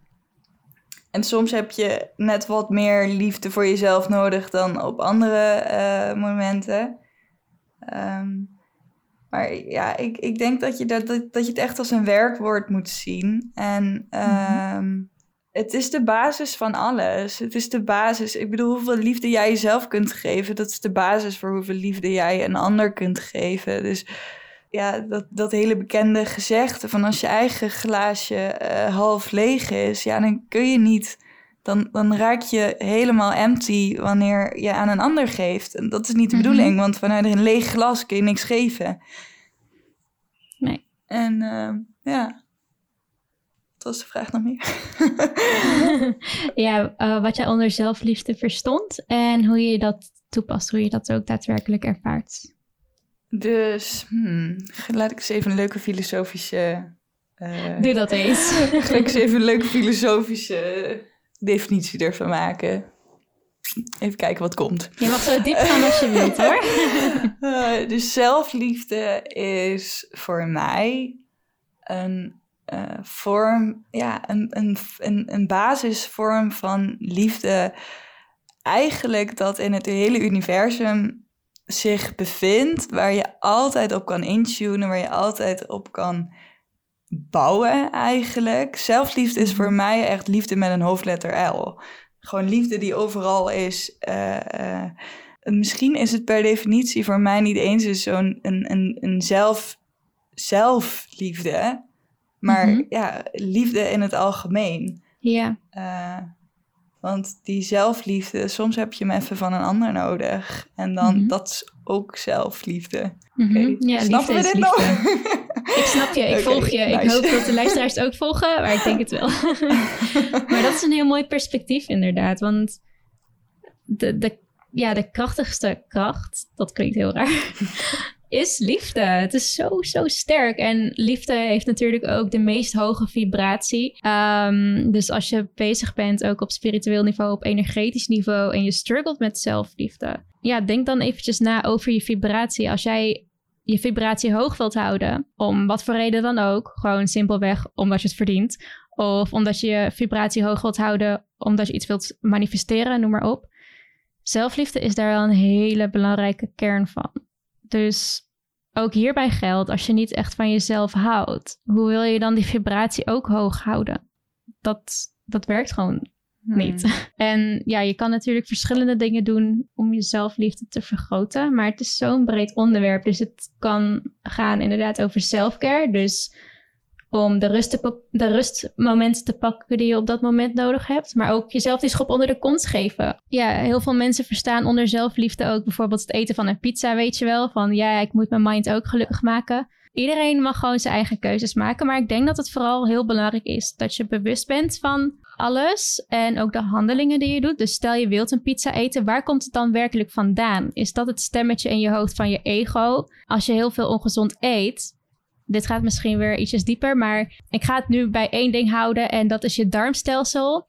En soms heb je net wat meer liefde voor jezelf nodig dan op andere eh, momenten. Ehm, maar ja, ik, ik denk dat je, dat, dat, je het echt als een werkwoord moet zien. En ehm, het is de basis van alles. Het is de basis. Ik bedoel, hoeveel liefde jij jezelf kunt geven, dat is de basis voor hoeveel liefde jij een ander kunt geven. Dus ja, dat, dat hele bekende gezegde van als je eigen glaasje eh, half leeg is, ja, dan kun je niet. Dan, dan raak je helemaal empty wanneer je aan een ander geeft. En dat is niet de Mhm. bedoeling, want vanuit een leeg glas kun je niks geven. Nee. En eh, ja, was de vraag nog meer? ja, eh, wat jij onder zelfliefde verstond en hoe je dat toepast, hoe je dat ook daadwerkelijk ervaart. Dus hmm, laat ik eens even een leuke filosofische. eh, Doe dat eens. Ga ik eens even een leuke filosofische definitie ervan maken. Even kijken wat komt. Je mag zo diep gaan als je wilt hoor. Eh, dus zelfliefde is voor mij een vorm, ja, een, een, een, een basisvorm van liefde. Eigenlijk dat in het hele universum zich bevindt, waar je altijd op kan intunen, waar je altijd op kan bouwen eigenlijk. Zelfliefde is voor mij echt liefde met een hoofdletter L. Gewoon liefde die overal is. eh, eh, misschien is het per definitie voor mij niet eens zo'n een, een, een zelfliefde, maar Mhm. ja, liefde in het algemeen. Ja. Eh, want die zelfliefde, soms heb je hem even van een ander nodig. En dan, Mhm. dat is ook zelfliefde. Mhm. Ja, Snappen we liefde dit is nog? liefde. Ik snap je, ik volg je. Ik hoop dat de luisteraars het ook volgen, maar ik denk het wel. maar dat is een heel mooi perspectief inderdaad. Want de, de, ja, de krachtigste kracht, dat klinkt heel raar, is liefde. Het is zo, zo sterk. En liefde heeft natuurlijk ook de meest hoge vibratie. Ehm, dus als je bezig bent, ook op spiritueel niveau, op energetisch niveau, en je struggelt met zelfliefde, ja, denk dan eventjes na over je vibratie. Als jij je vibratie hoog wilt houden, om wat voor reden dan ook, gewoon simpelweg omdat je het verdient, of omdat je je vibratie hoog wilt houden omdat je iets wilt manifesteren, noem maar op. Zelfliefde is daar wel een hele belangrijke kern van. Dus ook hierbij geldt, als je niet echt van jezelf houdt, hoe wil je dan die vibratie ook hoog houden? Dat, dat werkt gewoon niet. Hmm. En ja, je kan natuurlijk verschillende dingen doen om je zelfliefde te vergroten. Maar het is zo'n breed onderwerp. Dus het kan gaan inderdaad over selfcare. Dus om de, rust de rustmomenten te pakken die je op dat moment nodig hebt. Maar ook jezelf die schop onder de kont geven. Ja, heel veel mensen verstaan onder zelfliefde ook bijvoorbeeld het eten van een pizza, weet je wel. Van ja, ik moet mijn mind ook gelukkig maken. Iedereen mag gewoon zijn eigen keuzes maken. Maar ik denk dat het vooral heel belangrijk is dat je bewust bent van alles en ook de handelingen die je doet. Dus stel je wilt een pizza eten, waar komt het dan werkelijk vandaan? Is dat het stemmetje in je hoofd van je ego? Als je heel veel ongezond eet, dit gaat misschien weer ietsjes dieper, maar ik ga het nu bij één ding houden en dat is je darmstelsel.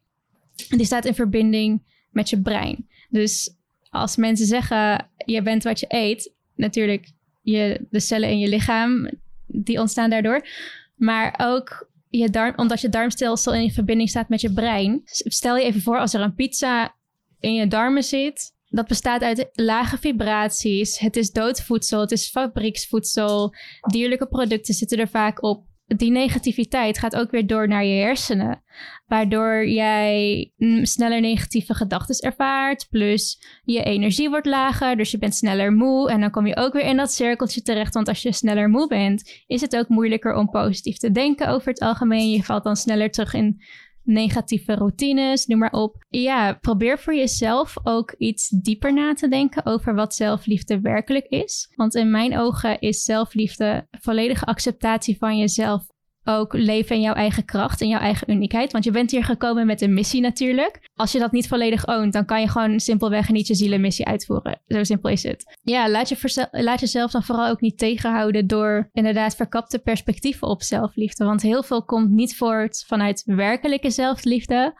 Die staat in verbinding met je brein. Dus als mensen zeggen, je bent wat je eet, natuurlijk je, de cellen in je lichaam, die ontstaan daardoor. Maar ook je darm, omdat je darmstelsel in verbinding staat met je brein. Stel je even voor als er een pizza in je darmen zit. Dat bestaat uit lage vibraties. Het is doodvoedsel, het is fabrieksvoedsel. Dierlijke producten zitten er vaak op. Die negativiteit gaat ook weer door naar je hersenen. Waardoor jij mm, sneller negatieve gedachten ervaart. Plus je energie wordt lager, dus je bent sneller moe. En dan kom je ook weer in dat cirkeltje terecht. Want als je sneller moe bent, is het ook moeilijker om positief te denken over het algemeen. Je valt dan sneller terug in negatieve routines, noem maar op. Ja, probeer voor jezelf ook iets dieper na te denken over wat zelfliefde werkelijk is. Want in mijn ogen is zelfliefde volledige acceptatie van jezelf ook leven in jouw eigen kracht en jouw eigen uniekheid. Want je bent hier gekomen met een missie natuurlijk. Als je dat niet volledig oont, dan kan je gewoon simpelweg niet je zielenmissie uitvoeren. Zo simpel is het. Ja, laat, je laat jezelf dan vooral ook niet tegenhouden door inderdaad verkapte perspectieven op zelfliefde. Want heel veel komt niet voort vanuit werkelijke zelfliefde,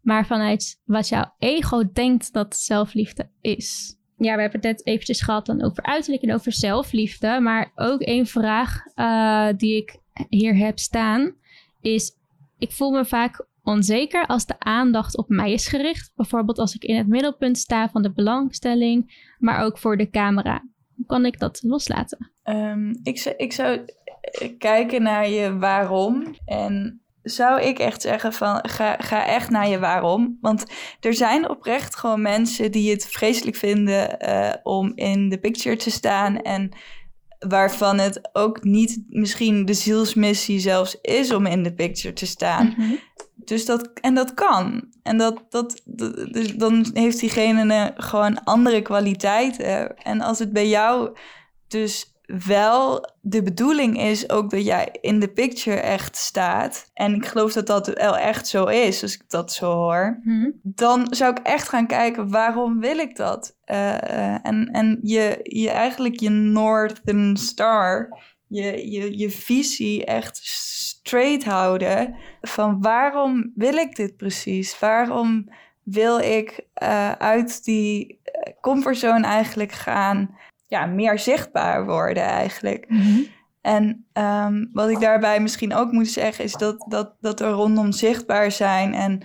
maar vanuit wat jouw ego denkt dat zelfliefde is. Ja, we hebben het net eventjes gehad dan over uiterlijk en over zelfliefde. Maar ook één vraag eh, die ik hier heb staan is... Ik voel me vaak onzeker als de aandacht op mij is gericht. Bijvoorbeeld als ik in het middelpunt sta van de belangstelling, maar ook voor de camera. Hoe kan ik dat loslaten? Ehm, ik, zou, ik zou kijken naar je waarom. En zou ik echt zeggen van ga, ga echt naar je waarom. Want er zijn oprecht gewoon mensen die het vreselijk vinden eh, om in de picture te staan. En waarvan het ook niet misschien de zielsmissie zelfs is om in de picture te staan. Dus dat, en dat kan. En dat, dat, dat- dus dan heeft diegene een- gewoon andere kwaliteiten. En als het bij jou dus wel de bedoeling is ook dat jij in de picture echt staat. En ik geloof dat dat wel echt zo is, als ik dat zo hoor. Mhm. Dan zou ik echt gaan kijken, waarom wil ik dat? Eh, eh, en en je, je eigenlijk je Northern Star, je, je, je visie echt straight houden. Van waarom wil ik dit precies? Waarom wil ik eh, uit die comfortzone eigenlijk gaan? Ja, meer zichtbaar worden eigenlijk. Mhm. En ehm, wat ik daarbij misschien ook moet zeggen, is dat, dat, dat er rondom zichtbaar zijn en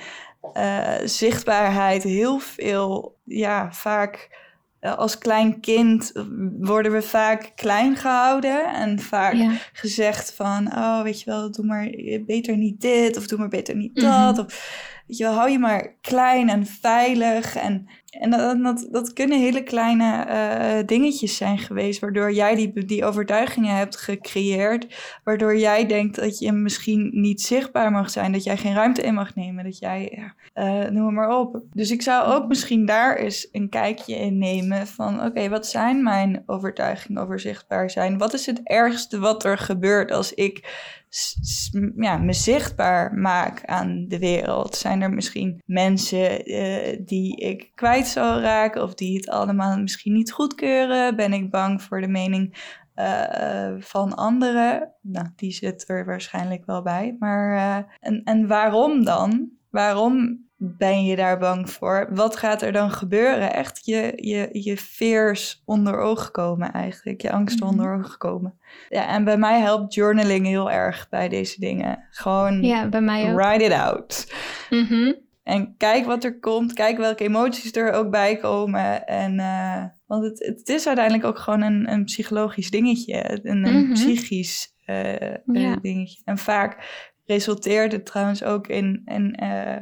eh, zichtbaarheid heel veel, ja, vaak eh, als klein kind worden we vaak klein gehouden en vaak Ja. gezegd van, oh, weet je wel, doe maar beter niet dit of doe maar beter niet Mhm. dat. Of weet je hou je maar klein en veilig. En en dat, dat, dat kunnen hele kleine uh, dingetjes zijn geweest, waardoor jij die, die overtuigingen hebt gecreëerd, waardoor jij denkt dat je misschien niet zichtbaar mag zijn, dat jij geen ruimte in mag nemen, dat jij, uh, noem maar op. Dus ik zou ook misschien daar eens een kijkje in nemen van, oké, wat zijn mijn overtuigingen over zichtbaar zijn? Wat is het ergste wat er gebeurt als ik ja, me zichtbaar maak aan de wereld? Zijn er misschien mensen uh, die ik kwijt zal raken of die het allemaal misschien niet goedkeuren? Ben ik bang voor de mening uh, van anderen? Nou, die zit er waarschijnlijk wel bij. Maar en, en waarom dan? Waarom ben je daar bang voor? Wat gaat er dan gebeuren? Echt je, je, je fears onder ogen komen eigenlijk. Je angsten mm onder ogen komen. Ja, en bij mij helpt journaling heel erg bij deze dingen. Gewoon ja, bij mij ook. write it out. Mm En kijk wat er komt. Kijk welke emoties er ook bij komen. En, uh, want het, het is uiteindelijk ook gewoon een, een psychologisch dingetje. Een, een mm psychisch uh, ja. dingetje. En vaak resulteert het trouwens ook in... in uh,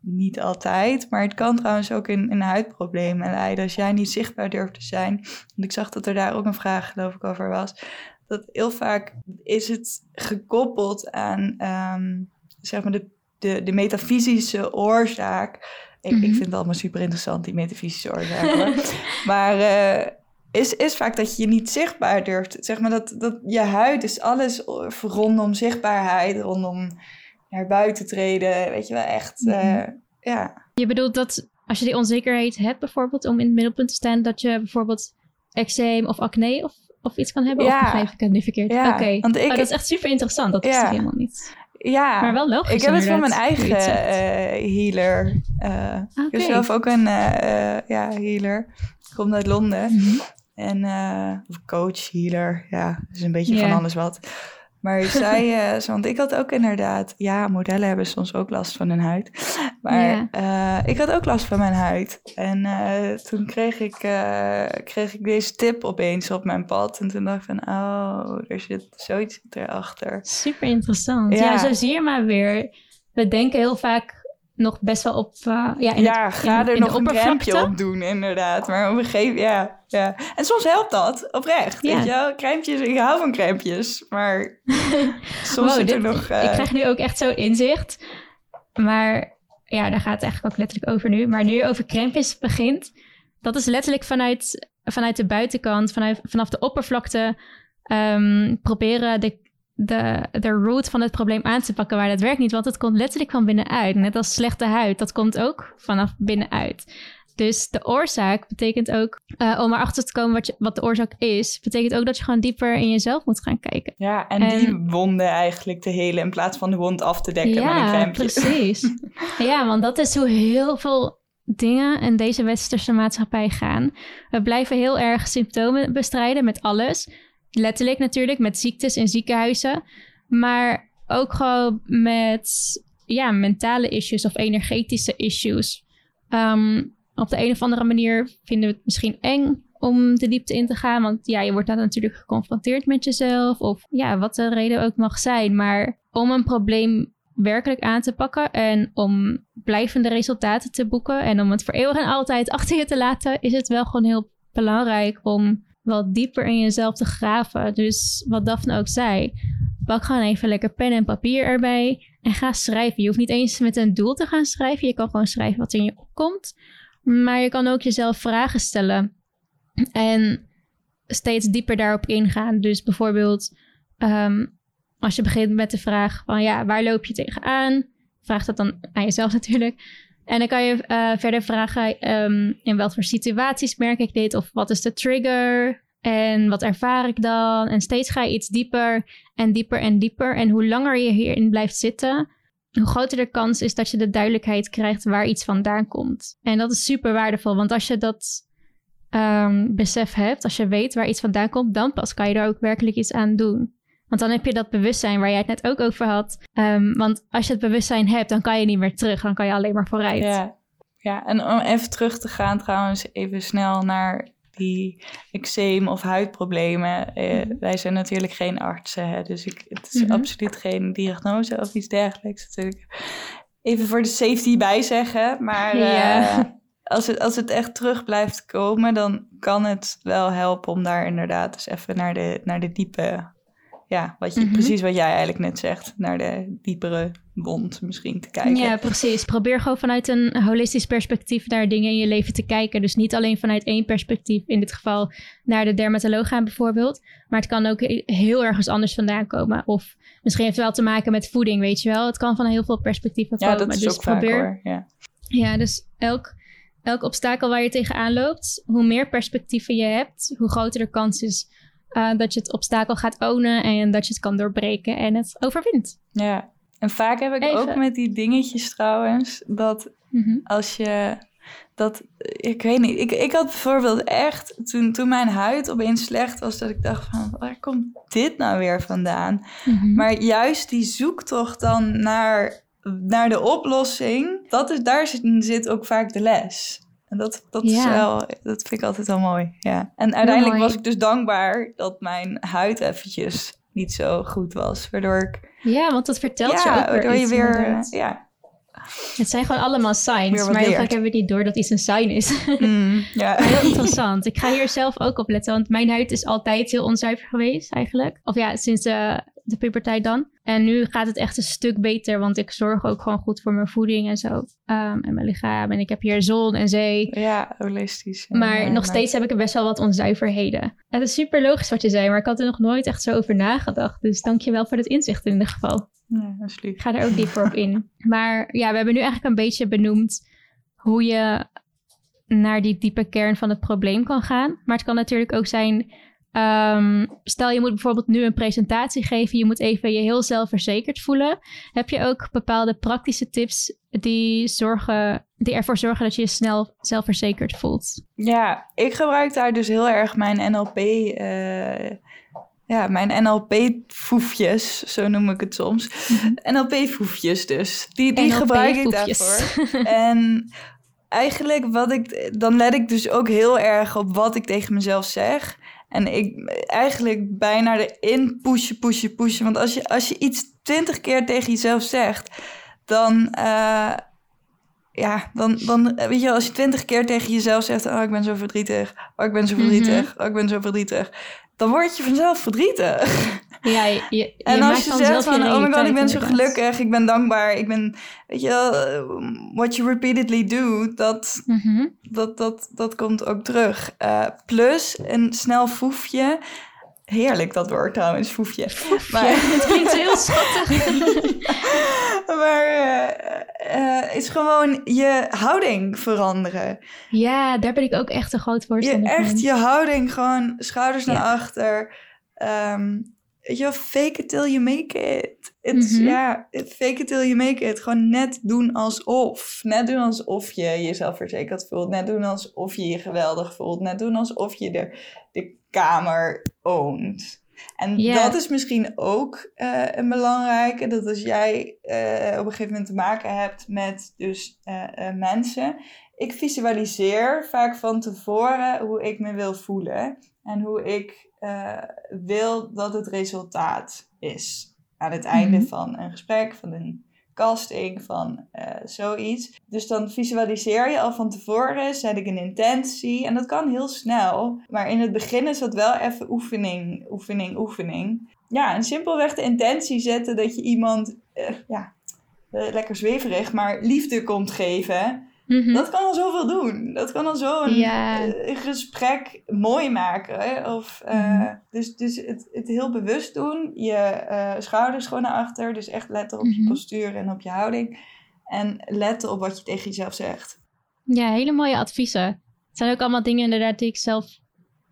niet altijd, maar het kan trouwens ook in, in huidproblemen leiden. Als jij niet zichtbaar durft te zijn. Want ik zag dat er daar ook een vraag, geloof ik, over was. Dat heel vaak is het gekoppeld aan um, zeg maar de, de, de metafysische oorzaak. Ik, ik mhm. vind het allemaal super interessant, die metafysische oorzaak. maar uh, is, is vaak dat je je niet zichtbaar durft. Zeg maar dat, dat je huid is alles rondom zichtbaarheid, rondom naar buiten treden. Weet je wel, echt, uh, ja. Je bedoelt dat als je die onzekerheid hebt bijvoorbeeld om in het middelpunt te staan, dat je bijvoorbeeld eczeem of acne of, of iets kan hebben? Ja. Of begrijp ik het nu verkeerd? Ja, Oké, okay. oh, dat is echt super interessant. Dat is ja. helemaal niet. Ja, maar wel logisch. Ik heb het van mijn eigen uh, healer. Uh, okay. Ik heb zelf ook een uh, ja, healer. Ik kom uit Londen. Mm -hmm. En coach, healer. Ja, is een beetje yeah. van alles wat. Maar zij, uh, want ik had ook inderdaad, ja, modellen hebben soms ook last van hun huid. Maar uh, ik had ook last van mijn huid. En uh, toen kreeg ik, kreeg ik deze tip opeens op mijn pad. En toen dacht ik van, oh, er zit zoiets erachter. Super interessant. Ja. ja, zo zie je maar weer. We denken heel vaak nog best wel op. Uh, ja, in ja het, ga er nog een crèmpje op doen, inderdaad. Maar op een gegeven ja, ja. En soms helpt dat, oprecht. Ja. Weet je wel? Crèmpjes, ik hou van crèmpjes. Maar soms wow, er nog... Uh... Ik krijg nu ook echt zo inzicht. Maar ja, daar gaat het eigenlijk ook letterlijk over nu. Maar nu je over crèmpjes begint, dat is letterlijk vanuit, vanuit de buitenkant, vanuit, vanaf de oppervlakte. Um, proberen de de, de root van het probleem aan te pakken, maar dat werkt niet, want het komt letterlijk van binnenuit. Net als slechte huid, dat komt ook vanaf binnenuit. Dus de oorzaak betekent ook, uh, om erachter te komen wat, je, wat de oorzaak is, betekent ook dat je gewoon dieper in jezelf moet gaan kijken. Ja, en, die wonden eigenlijk te helen in plaats van de wond af te dekken ja, met een precies. ja, want dat is hoe heel veel dingen in deze westerse maatschappij gaan. We blijven heel erg symptomen bestrijden met alles letterlijk natuurlijk met ziektes in ziekenhuizen. Maar ook gewoon met ja, mentale issues of energetische issues. Um, op de een of andere manier vinden we het misschien eng om de diepte in te gaan. Want ja, je wordt dan natuurlijk geconfronteerd met jezelf. Of ja, wat de reden ook mag zijn. Maar om een probleem werkelijk aan te pakken en om blijvende resultaten te boeken en om het voor eeuwig en altijd achter je te laten, is het wel gewoon heel belangrijk om wat dieper in jezelf te graven. Dus wat Daphne ook zei, pak gewoon even lekker pen en papier erbij en ga schrijven. Je hoeft niet eens met een doel te gaan schrijven. Je kan gewoon schrijven wat in je opkomt. Maar je kan ook jezelf vragen stellen en steeds dieper daarop ingaan. Dus bijvoorbeeld, um, als je begint met de vraag van ja, waar loop je tegenaan? Vraag dat dan aan jezelf natuurlijk. En dan kan je uh, verder vragen um, in voor situaties merk ik dit of wat is de trigger en wat ervaar ik dan. En steeds ga je iets dieper en dieper en dieper. En hoe langer je hierin blijft zitten, hoe groter de kans is dat je de duidelijkheid krijgt waar iets vandaan komt. En dat is super waardevol, want als je dat um, besef hebt, als je weet waar iets vandaan komt, dan pas kan je er ook werkelijk iets aan doen. Want dan heb je dat bewustzijn waar jij het net ook over had. Um, want als je het bewustzijn hebt, dan kan je niet meer terug. Dan kan je alleen maar vooruit. Ja, ja. en om even terug te gaan trouwens, even snel naar die eczeem of huidproblemen. Eh, mhm. Wij zijn natuurlijk geen artsen, hè, dus ik, het is mhm. absoluut geen diagnose of iets dergelijks natuurlijk. Even voor de safety bij zeggen, maar... Ja. Uh, als het, als het echt terug blijft komen, dan kan het wel helpen om daar inderdaad eens even naar de, naar de diepe, ja, wat je, Mhm. precies wat jij eigenlijk net zegt, naar de diepere wond misschien te kijken. Ja, precies. Probeer gewoon vanuit een holistisch perspectief naar dingen in je leven te kijken. Dus niet alleen vanuit één perspectief, in dit geval naar de dermatoloog gaan bijvoorbeeld. Maar het kan ook heel ergens anders vandaan komen. Of misschien heeft het wel te maken met voeding, weet je wel. Het kan van heel veel perspectieven Ja, komen. dat is dus ook vaak probeer, hoor. Ja. Ja, dus elk, elk obstakel waar je tegenaan loopt, hoe meer perspectieven je hebt, hoe groter de kans is eh, dat je het obstakel gaat ownen en dat je het kan doorbreken en het overwint. ja. En vaak heb ik Even. ook met die dingetjes trouwens, dat Mhm. als je dat, ik weet niet, ik, ik had bijvoorbeeld echt, toen, toen mijn huid opeens slecht was, dat ik dacht van, waar komt dit nou weer vandaan? Mhm. Maar juist die zoektocht dan naar, naar de oplossing, dat is, daar zit, zit ook vaak de les. En dat, dat, is wel, dat vind ik altijd wel mooi. Ja. En uiteindelijk mooi. was ik dus dankbaar dat mijn huid eventjes niet zo goed was. Waardoor ik Ja, want dat vertelt je ja, ook weer waardoor je iets, weer. Ja. Het zijn gewoon allemaal signs, Weer maar heel vaak hebben we niet door dat iets een sign is. Mm, ja. Maar heel interessant. Ik ga hier zelf ook op letten, want mijn huid is altijd heel onzuiver geweest eigenlijk. Of ja, sinds de, de puberteit dan. En nu gaat het echt een stuk beter, want ik zorg ook gewoon goed voor mijn voeding en zo. Ehm, en mijn lichaam. En ik heb hier zon en zee. Ja, holistisch. Maar ja, nog steeds heb ik er best wel wat onzuiverheden. Het is super logisch wat je zei, maar ik had er nog nooit echt zo over nagedacht. Dus dank je wel voor het inzicht in ieder geval. Ja, dat is lief. Ik ga er ook dieper op in. Maar ja, we hebben nu eigenlijk een beetje benoemd hoe je naar die diepe kern van het probleem kan gaan. Maar het kan natuurlijk ook zijn, ehm, stel je moet bijvoorbeeld nu een presentatie geven, je moet even je heel zelfverzekerd voelen. Heb je ook bepaalde praktische tips die, zorgen, die ervoor zorgen dat je je snel zelfverzekerd voelt? Ja, ik gebruik daar dus heel erg mijn NLP. eh, ja, mijn NLP-foefjes, zo noem ik het soms. NLP-foefjes dus. Die, die gebruik ik daarvoor. en eigenlijk wat ik... Dan let ik dus ook heel erg op wat ik tegen mezelf zeg. En ik eigenlijk bijna erin pushen, pushen, pushen. Want als je, als je iets twintig keer tegen jezelf zegt... dan... eh, ja, dan, dan weet je wel, als je twintig keer tegen jezelf zegt... oh, ik ben zo verdrietig, oh, ik ben zo verdrietig, oh, ik ben zo verdrietig... dan word je vanzelf verdrietig. Ja, je, en als je zegt van, oh my god, ik ben zo gelukkig, ik ben dankbaar, ik ben... Weet je wel, eh, what you repeatedly do, dat, Mhm. dat, dat, dat komt ook terug. Eh, plus een snel foefje... Heerlijk dat woord trouwens, foefje. Maar- het klinkt heel schattig. maar eh, is gewoon je houding veranderen. Ja, daar ben ik ook echt een groot Je, voorstander van. echt je houding, gewoon schouders naar achter. Weet je wel, fake it till you make it. It's, Mhm. Ja, fake it till you make it. Gewoon net doen alsof. Net doen alsof je jezelf verzekerd voelt. Net doen alsof je je geweldig voelt. Net doen alsof je de, de kamer oont. En dat is misschien ook eh, een belangrijke. Dat als jij eh, op een gegeven moment te maken hebt met dus eh, mensen. Ik visualiseer vaak van tevoren hoe ik me wil voelen. En hoe ik wil dat het resultaat is. Aan het einde Mhm. van een gesprek, van een casting, van eh, zoiets. Dus dan visualiseer je al van tevoren, zet ik een intentie. En dat kan heel snel. Maar in het begin is dat wel even oefening, oefening, oefening. Ja, en simpelweg de intentie zetten dat je iemand, eh, ja, eh, lekker zweverig, maar liefde komt geven. Mhm. Dat kan al zoveel doen. Dat kan al zo'n Ja. eh, gesprek mooi maken. Hè? Of, eh, Mhm. Dus, dus het, het heel bewust doen. Je eh, schouders gewoon naar achter. Dus echt letten op je Mhm. postuur en op je houding. En letten op wat je tegen jezelf zegt. Ja, hele mooie adviezen. Het zijn ook allemaal dingen inderdaad die ik zelf,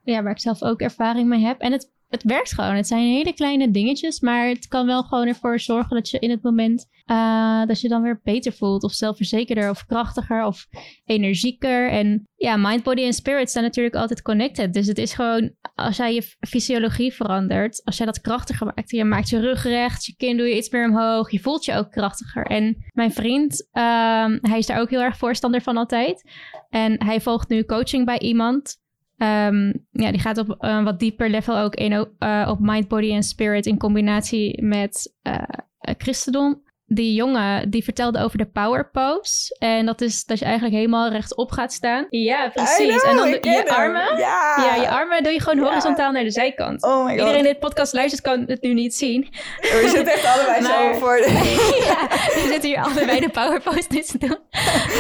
ja, waar ik zelf ook ervaring mee heb. En het, het werkt gewoon. Het zijn hele kleine dingetjes, maar het kan wel gewoon ervoor zorgen dat je in het moment, eh, dat je dan weer beter voelt. Of zelfverzekerder of krachtiger of energieker. En ja, mind, body en spirit zijn natuurlijk altijd connected. Dus het is gewoon, als jij je fysiologie verandert, als jij dat krachtiger maakt, je maakt je rug recht, je kin doe je iets meer omhoog, je voelt je ook krachtiger. En mijn vriend, ehm, hij is daar ook heel erg voorstander van altijd. En hij volgt nu coaching bij iemand. Ehm, ja, die gaat op een wat dieper level ook in, eh, op mind, body en spirit in combinatie met eh, eh, christendom. die jongen die vertelde over de power pose. En dat is dat je eigenlijk helemaal rechtop gaat staan. Ja, precies. Know, en dan je armen. Ja. ja. je armen doe je gewoon horizontaal naar de zijkant. Oh my god. Iedereen die dit podcast luistert kan het nu niet zien. We zitten echt allebei maar... zo voor de... ja, we zitten hier allebei de power pose te doen.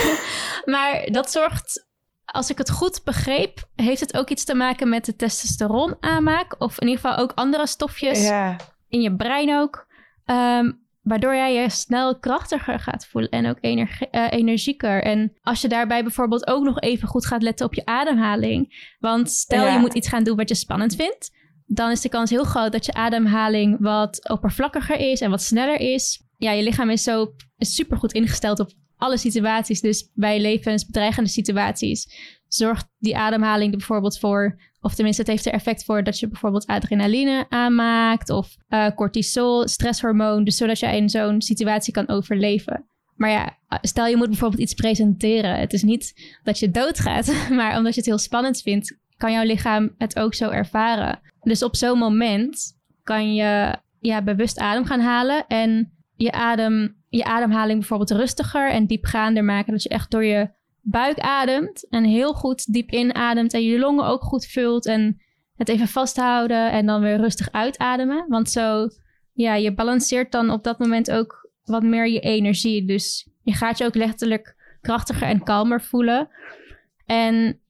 maar dat zorgt als ik het goed begreep, heeft het ook iets te maken met de testosteron aanmaak. Of in ieder geval ook andere stofjes ja. in je brein ook. Um, waardoor jij je snel krachtiger gaat voelen en ook energie, uh, energieker. En als je daarbij bijvoorbeeld ook nog even goed gaat letten op je ademhaling. Want stel ja. je moet iets gaan doen wat je spannend vindt. Dan is de kans heel groot dat je ademhaling wat oppervlakkiger is en wat sneller is. Ja, je lichaam is zo super goed ingesteld op alle situaties. Dus bij levensbedreigende situaties zorgt die ademhaling er bijvoorbeeld voor, of tenminste het heeft er effect voor dat je bijvoorbeeld adrenaline aanmaakt of uh, cortisol, stresshormoon, dus zodat je in zo'n situatie kan overleven. Maar ja, stel je moet bijvoorbeeld iets presenteren. Het is niet dat je doodgaat, maar omdat je het heel spannend vindt, kan jouw lichaam het ook zo ervaren. Dus op zo'n moment kan je ja, bewust adem gaan halen en je, adem, je ademhaling bijvoorbeeld rustiger en diepgaander maken. Dat je echt door je buik ademt en heel goed diep inademt en je longen ook goed vult en het even vasthouden en dan weer rustig uitademen. Want zo, ja, je balanceert dan op dat moment ook wat meer je energie. Dus je gaat je ook letterlijk krachtiger en kalmer voelen. En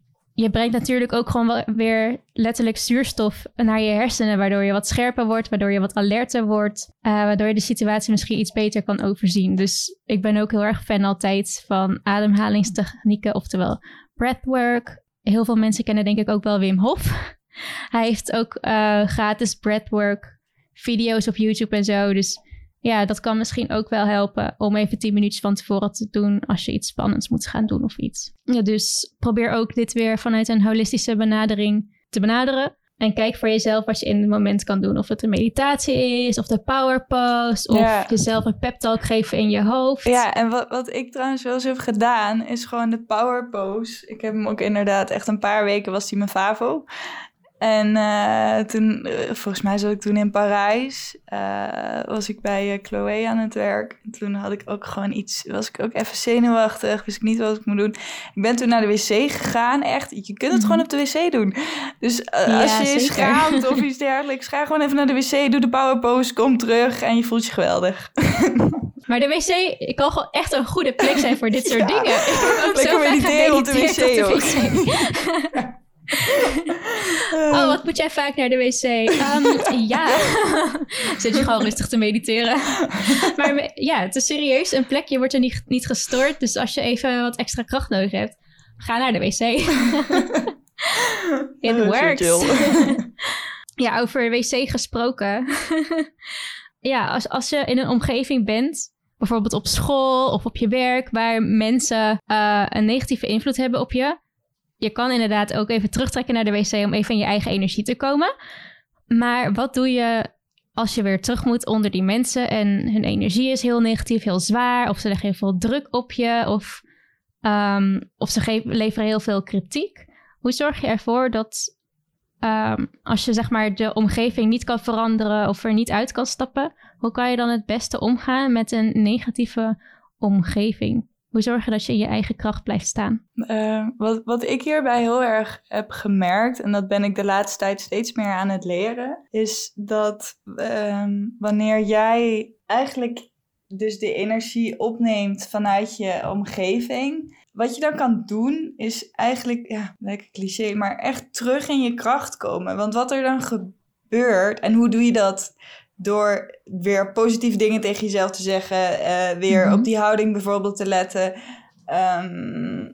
je brengt natuurlijk ook gewoon weer letterlijk zuurstof naar je hersenen, waardoor je wat scherper wordt, waardoor je wat alerter wordt, uh, waardoor je de situatie misschien iets beter kan overzien. Dus ik ben ook heel erg fan altijd van ademhalingstechnieken, oftewel breathwork. Heel veel mensen kennen denk ik ook wel Wim Hof. Hij heeft ook uh, gratis breathwork video's op YouTube en zo. Dus ja, dat kan misschien ook wel helpen om even 10 minuutjes van tevoren te doen als je iets spannends moet gaan doen of iets. Ja, dus probeer ook dit weer vanuit een holistische benadering te benaderen. En kijk voor jezelf wat je in het moment kan doen. Of het een meditatie is, of de power pose, of Ja. jezelf een pep talk geven in je hoofd. Ja, en wat, wat ik trouwens wel eens heb gedaan, is gewoon de power pose. Ik heb hem ook inderdaad echt een paar weken was die mijn favo. En eh, toen, eh, volgens mij zat ik toen in Parijs, eh, was ik bij Chloe aan het werk. En toen had ik ook gewoon iets, was ik ook even zenuwachtig, wist ik niet wat ik moet doen. Ik ben toen naar de wc gegaan, echt, je kunt het Mhm. gewoon op de wc doen. Dus Ja, als je zeker. schaamt of iets dergelijks, ga gewoon even naar de wc, doe de power pose, kom terug en je voelt je geweldig. Maar de wc ik kan gewoon echt een goede plek zijn voor dit soort Ja. dingen. Ik heb ook Lekker zo mediteren op de wc op de wc. Oh, wat moet jij vaak naar de wc? Ehm, ja, zit je gewoon rustig te mediteren. Maar ja, het is serieus een plek. Je wordt er niet, niet gestoord. Dus als je even wat extra kracht nodig hebt, ga naar de wc. It Oh, works. ja, over wc gesproken. ja, als, als je in een omgeving bent, bijvoorbeeld op school of op je werk, waar mensen eh, een negatieve invloed hebben op je. Je kan inderdaad ook even terugtrekken naar de wc om even in je eigen energie te komen. Maar wat doe je als je weer terug moet onder die mensen en hun energie is heel negatief, heel zwaar, of ze leggen heel veel druk op je, of, ehm, of ze leveren heel veel kritiek? Hoe zorg je ervoor dat ehm, als je zeg maar de omgeving niet kan veranderen of er niet uit kan stappen, hoe kan je dan het beste omgaan met een negatieve omgeving? Hoe zorg je dat je in je eigen kracht blijft staan? Eh, wat, wat ik hierbij heel erg heb gemerkt, en dat ben ik de laatste tijd steeds meer aan het leren, is dat ehm, wanneer jij eigenlijk dus de energie opneemt vanuit je omgeving, wat je dan kan doen is eigenlijk, ja, lekker cliché, maar echt terug in je kracht komen. Want wat er dan gebeurt, en hoe doe je dat? Door weer positieve dingen tegen jezelf te zeggen, eh, weer Mhm. op die houding bijvoorbeeld te letten. Ehm,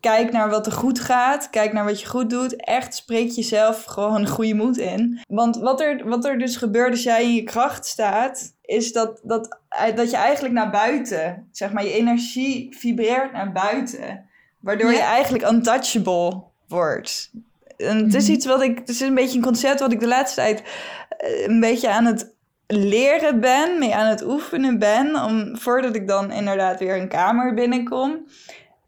kijk naar wat er goed gaat. Kijk naar wat je goed doet. Echt spreek jezelf gewoon goede moed in. Want wat er, wat er dus gebeurt als jij in je kracht staat, is dat, dat, dat je eigenlijk naar buiten, zeg maar, je energie vibreert naar buiten. Waardoor Ja. je eigenlijk untouchable wordt. En het is Mhm. iets wat ik, het is een beetje een concept wat ik de laatste tijd eh, een beetje aan het leren ben, mee aan het oefenen ben, om, voordat ik dan inderdaad weer een kamer binnenkom,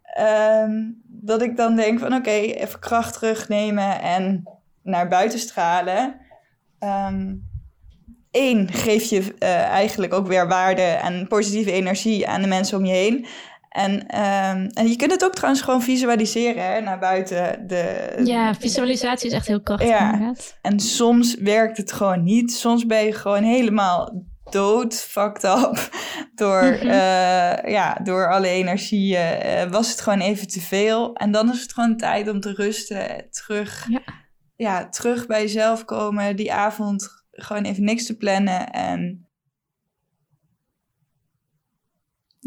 ehm, dat ik dan denk van oké, even kracht terugnemen en naar buiten stralen. Ehm, één, geef je uh, eigenlijk ook weer waarde en positieve energie aan de mensen om je heen. En, ehm, en je kunt het ook trouwens gewoon visualiseren hè, naar buiten. De, ja, visualisatie is echt heel krachtig. Ja. En soms werkt het gewoon niet. Soms ben je gewoon helemaal dood, fucked up. Door, mhm. eh, ja, door alle energieën uh, was het gewoon even te veel. En dan is het gewoon tijd om te rusten. Terug, ja. ja. terug bij jezelf komen. Die avond gewoon even niks te plannen. En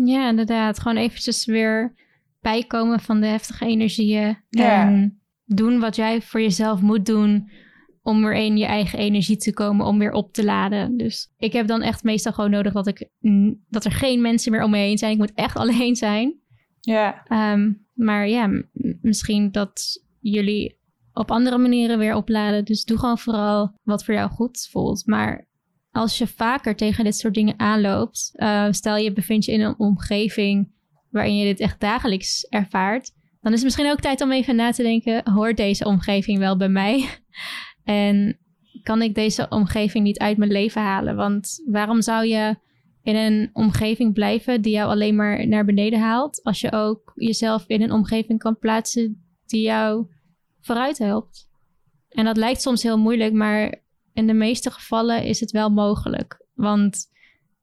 Ja, inderdaad. Gewoon eventjes weer bijkomen van de heftige energieën. En doen wat jij voor jezelf moet doen om weer in je eigen energie te komen, om weer op te laden. Dus ik heb dan echt meestal gewoon nodig dat, ik, dat er geen mensen meer om me heen zijn. Ik moet echt alleen zijn. Ja. Ehm, maar ja, misschien dat jullie op andere manieren weer opladen. Dus doe gewoon vooral wat voor jou goed voelt. Maar als je vaker tegen dit soort dingen aanloopt, uh, stel je bevindt je in een omgeving waarin je dit echt dagelijks ervaart, dan is het misschien ook tijd om even na te denken: hoort deze omgeving wel bij mij? en kan ik deze omgeving niet uit mijn leven halen? Want waarom zou je in een omgeving blijven die jou alleen maar naar beneden haalt, als je ook jezelf in een omgeving kan plaatsen die jou vooruit helpt? En dat lijkt soms heel moeilijk, maar in de meeste gevallen is het wel mogelijk. Want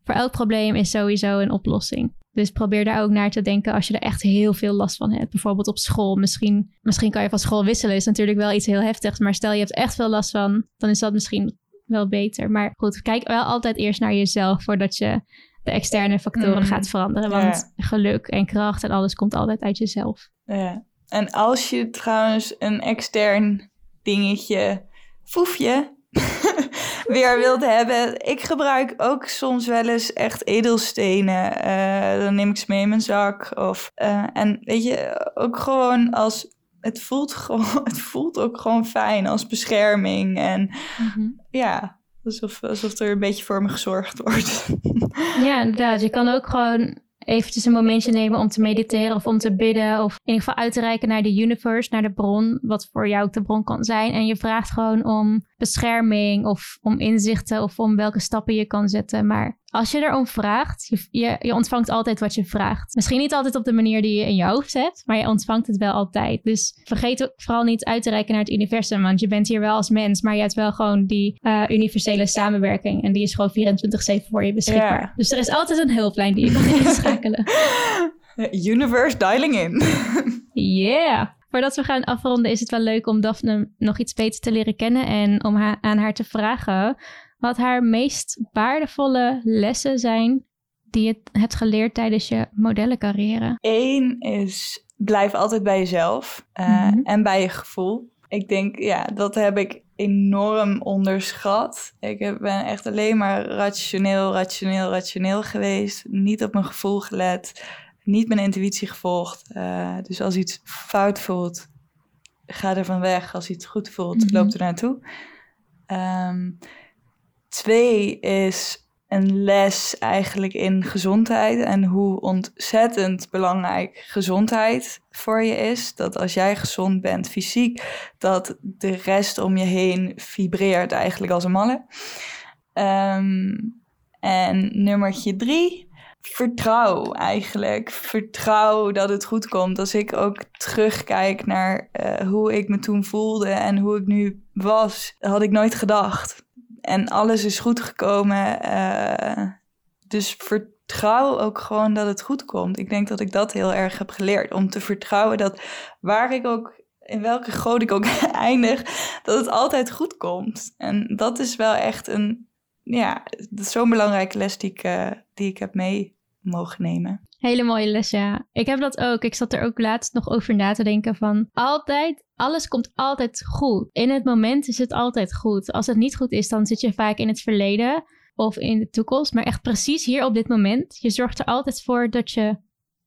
voor elk probleem is sowieso een oplossing. Dus probeer daar ook naar te denken als je er echt heel veel last van hebt. Bijvoorbeeld op school. Misschien, misschien kan je van school wisselen. Is natuurlijk wel iets heel heftigs. Maar stel je hebt echt veel last van, dan is dat misschien wel beter. Maar goed, kijk wel altijd eerst naar jezelf voordat je de externe factoren mm. gaat veranderen. Want geluk en kracht en alles komt altijd uit jezelf. Ja. En als je trouwens een extern dingetje, foefje, weer wilt hebben. Ik gebruik ook soms wel eens echt edelstenen. Uh, dan neem ik ze mee in mijn zak. Of, uh, en weet je, ook gewoon als. Het voelt, gewoon, het voelt ook gewoon fijn als bescherming. En mhm. ja, alsof, alsof er een beetje voor me gezorgd wordt. Ja, inderdaad. Je kan ook gewoon eventjes een momentje nemen om te mediteren of om te bidden. Of in ieder geval uit te reiken naar de universe, naar de bron, wat voor jou ook de bron kan zijn. En je vraagt gewoon om bescherming of om inzichten of om welke stappen je kan zetten. Maar als je erom vraagt, je, je, je, ontvangt altijd wat je vraagt. Misschien niet altijd op de manier die je in je hoofd hebt, maar je ontvangt het wel altijd. Dus vergeet ook vooral niet uit te reiken naar het universum, want je bent hier wel als mens, maar je hebt wel gewoon die uh, universele samenwerking en die is gewoon 24/7 voor je beschikbaar. Dus er is altijd een hulplijn die je kan inschakelen. Universe dialing in. yeah. Voordat we gaan afronden is het wel leuk om Daphne nog iets beter te leren kennen en om haar, aan haar te vragen wat haar meest waardevolle lessen zijn die je hebt geleerd tijdens je modellencarrière? Eén is blijf altijd bij jezelf uh, mm-hmm. en bij je gevoel. Ik denk, ja, dat heb ik enorm onderschat. Ik ben echt alleen maar rationeel, rationeel, rationeel geweest. Niet op mijn gevoel gelet. Niet mijn intuïtie gevolgd. Uh, dus als iets fout voelt, ga er van weg. Als iets goed voelt, mm-hmm. loop er naartoe. Um, Twee is een les eigenlijk in gezondheid en hoe ontzettend belangrijk gezondheid voor je is. Dat als jij gezond bent fysiek, dat de rest om je heen vibreert eigenlijk als een malle. Ehm, en nummertje drie, vertrouw eigenlijk. Vertrouw dat het goed komt. Als ik ook terugkijk naar uh, hoe ik me toen voelde en hoe ik nu was, had ik nooit gedacht en alles is goed gekomen. Uh, dus vertrouw ook gewoon dat het goed komt. Ik denk dat ik dat heel erg heb geleerd. Om te vertrouwen dat waar ik ook, in welke goot ik ook eindig, dat het altijd goed komt. En dat is wel echt een, ja, zo'n belangrijke les die ik, uh, die ik heb mee mogen nemen. Hele mooie les, ja. Ik heb dat ook. Ik zat er ook laatst nog over na te denken van altijd, alles komt altijd goed. In het moment is het altijd goed. Als het niet goed is, dan zit je vaak in het verleden of in de toekomst. Maar echt precies hier op dit moment. Je zorgt er altijd voor dat je,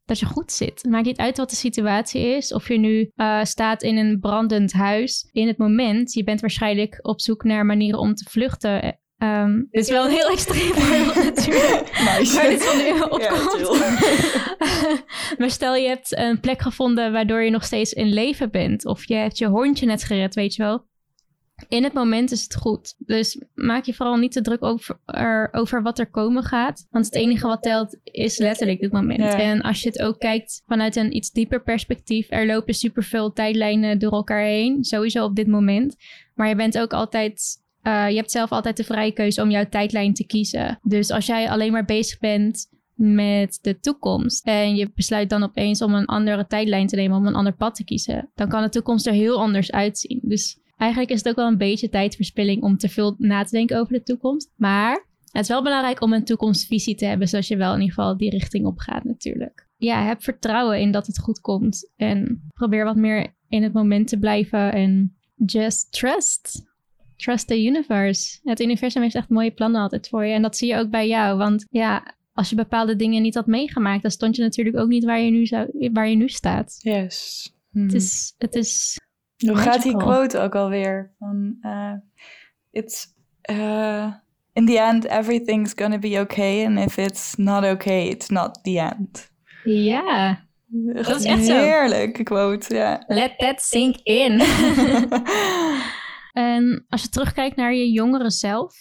dat je goed zit. Het maakt niet uit wat de situatie is. Of je nu uh, staat in een brandend huis. In het moment, je bent waarschijnlijk op zoek naar manieren om te vluchten Um, dit is wel een heel extreem voorbeeld natuurlijk. Nice. Waar dit van nu opkomt. Ja, maar stel je hebt een plek gevonden waardoor je nog steeds in leven bent. Of je hebt je hondje net gered, weet je wel. in het moment is het goed. Dus maak je vooral niet te druk over, over wat er komen gaat. Want het enige wat telt is letterlijk dit moment. En als je het ook kijkt vanuit een iets dieper perspectief. Er lopen superveel tijdlijnen door elkaar heen. Sowieso op dit moment. Maar je bent ook altijd... Uh, je hebt zelf altijd de vrije keuze om jouw tijdlijn te kiezen. Dus als jij alleen maar bezig bent met de toekomst. En je besluit dan opeens om een andere tijdlijn te nemen, om een ander pad te kiezen. Dan kan de toekomst er heel anders uitzien. Dus eigenlijk is het ook wel een beetje tijdverspilling om te veel na te denken over de toekomst. Maar het is wel belangrijk om een toekomstvisie te hebben, zodat je wel in ieder geval die richting op gaat natuurlijk. Ja, heb vertrouwen in dat het goed komt. En probeer wat meer in het moment te blijven. En just trust. Trust the universe. Het universum heeft echt mooie plannen altijd voor je. En dat zie je ook bij jou. Want ja, als je bepaalde dingen niet had meegemaakt, dan stond je natuurlijk ook niet waar je nu, zou, waar je nu staat. Yes. Het, hmm. is, het is hoe gaat die quote ook alweer? Van, uh, it's, uh, in the end, everything's gonna be okay. And if it's not okay, it's not the end. Ja, dat is echt zo. Heerlijke quote, ja. Let that sink in. en als je terugkijkt naar je jongere zelf,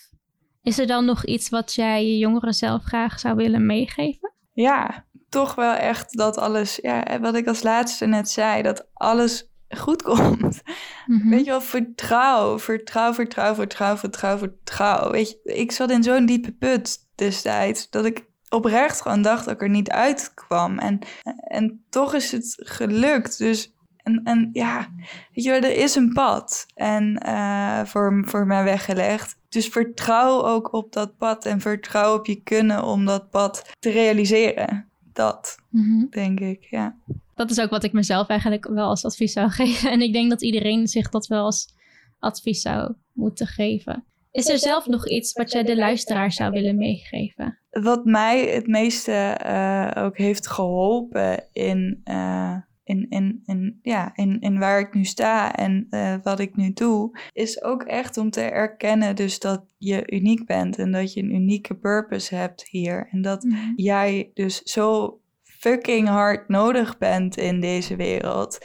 is er dan nog iets wat jij je jongere zelf graag zou willen meegeven? Ja, toch wel echt dat alles, ja, wat ik als laatste net zei, dat alles goed komt. Mhm. Weet je wel, vertrouw, vertrouw, vertrouw, vertrouw, vertrouw, vertrouw. Weet je, ik zat in zo'n diepe put destijds dat ik oprecht gewoon dacht dat ik er niet uitkwam. En, en toch is het gelukt. Dus en, en ja, weet je wel, er is een pad en, uh, voor, voor mij weggelegd. Dus vertrouw ook op dat pad en vertrouw op je kunnen om dat pad te realiseren. Dat, mhm. denk ik, ja dat is ook wat ik mezelf eigenlijk wel als advies zou geven. En ik denk dat iedereen zich dat wel als advies zou moeten geven. Is er zelf nog iets wat jij de luisteraar zou willen meegeven? Wat mij het meeste uh, ook heeft geholpen in, uh, in, in, in, ja, in, in waar ik nu sta en uh, wat ik nu doe, is ook echt om te erkennen dus dat je uniek bent en dat je een unieke purpose hebt hier. En dat mm jij dus zo fucking hard nodig bent in deze wereld.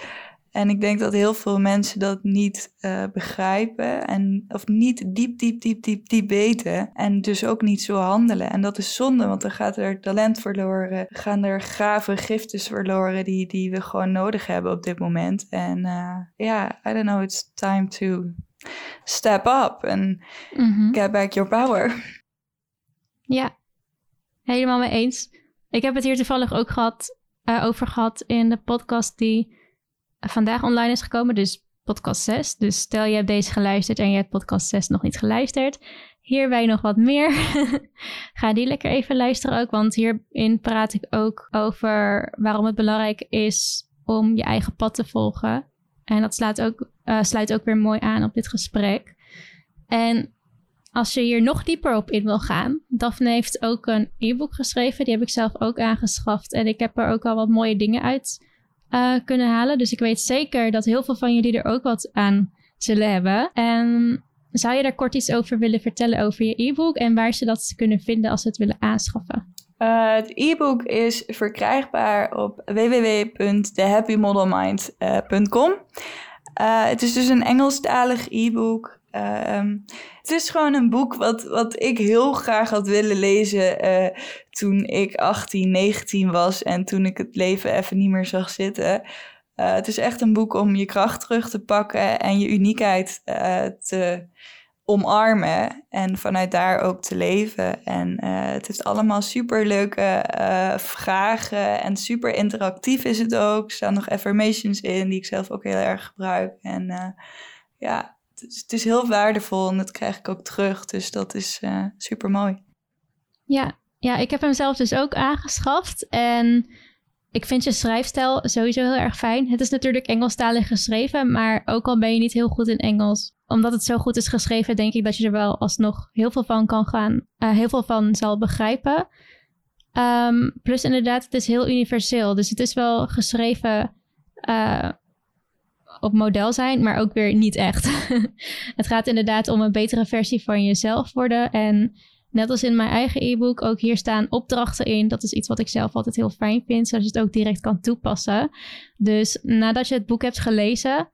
En ik denk dat heel veel mensen dat niet uh, begrijpen. En, of niet diep, diep, diep, diep, diep weten. En dus ook niet zo handelen. En dat is zonde, want dan gaat er talent verloren. Gaan er gave giftes verloren die, die we gewoon nodig hebben op dit moment. En uh, ja, I don't know, it's time to step up and mm get back your power. Ja, helemaal mee eens. Ik heb het hier toevallig ook gehad, uh, over gehad in de podcast die vandaag online is gekomen. Dus podcast 6. Dus stel je hebt deze geluisterd en je hebt podcast 6 nog niet geluisterd. Hierbij nog wat meer. Ga die lekker even luisteren ook. Want hierin praat ik ook over waarom het belangrijk is om je eigen pad te volgen. En dat sluit ook, uh, sluit ook weer mooi aan op dit gesprek. En als je hier nog dieper op in wil gaan, Daphne heeft ook een e-book geschreven. Die heb ik zelf ook aangeschaft. En ik heb er ook al wat mooie dingen uit uh, kunnen halen. Dus ik weet zeker dat heel veel van jullie er ook wat aan zullen hebben. En zou je daar kort iets over willen vertellen over je e-book en waar ze dat kunnen vinden als ze het willen aanschaffen? Uh, het e-book is verkrijgbaar op www.thehappymodelmind.com. Uh, het is dus een Engelstalig e-book. Ehm, het is gewoon een boek wat, wat ik heel graag had willen lezen uh, toen ik 18, 19 was en toen ik het leven even niet meer zag zitten. Uh, het is echt een boek om je kracht terug te pakken en je uniekheid uh, te omarmen en vanuit daar ook te leven. En het heeft allemaal super leuke vragen en super interactief is het ook. Er staan nog affirmations in die ik zelf ook heel erg gebruik. En ja, het is heel waardevol en dat krijg ik ook terug. Dus dat is uh, super mooi. Ja, ja, ik heb hem zelf dus ook aangeschaft. En ik vind je schrijfstijl sowieso heel erg fijn. Het is natuurlijk Engelstalig geschreven, maar ook al ben je niet heel goed in Engels, omdat het zo goed is geschreven, denk ik dat je er wel alsnog heel veel van kan gaan, uh, heel veel van zal begrijpen. Um, plus inderdaad, het is heel universeel. Dus het is wel geschreven uh, op model zijn, maar ook weer niet echt. het gaat inderdaad om een betere versie van jezelf worden. En net als in mijn eigen e-book, ook hier staan opdrachten in. Dat is iets wat ik zelf altijd heel fijn vind, zodat je het ook direct kan toepassen. Dus nadat je het boek hebt gelezen,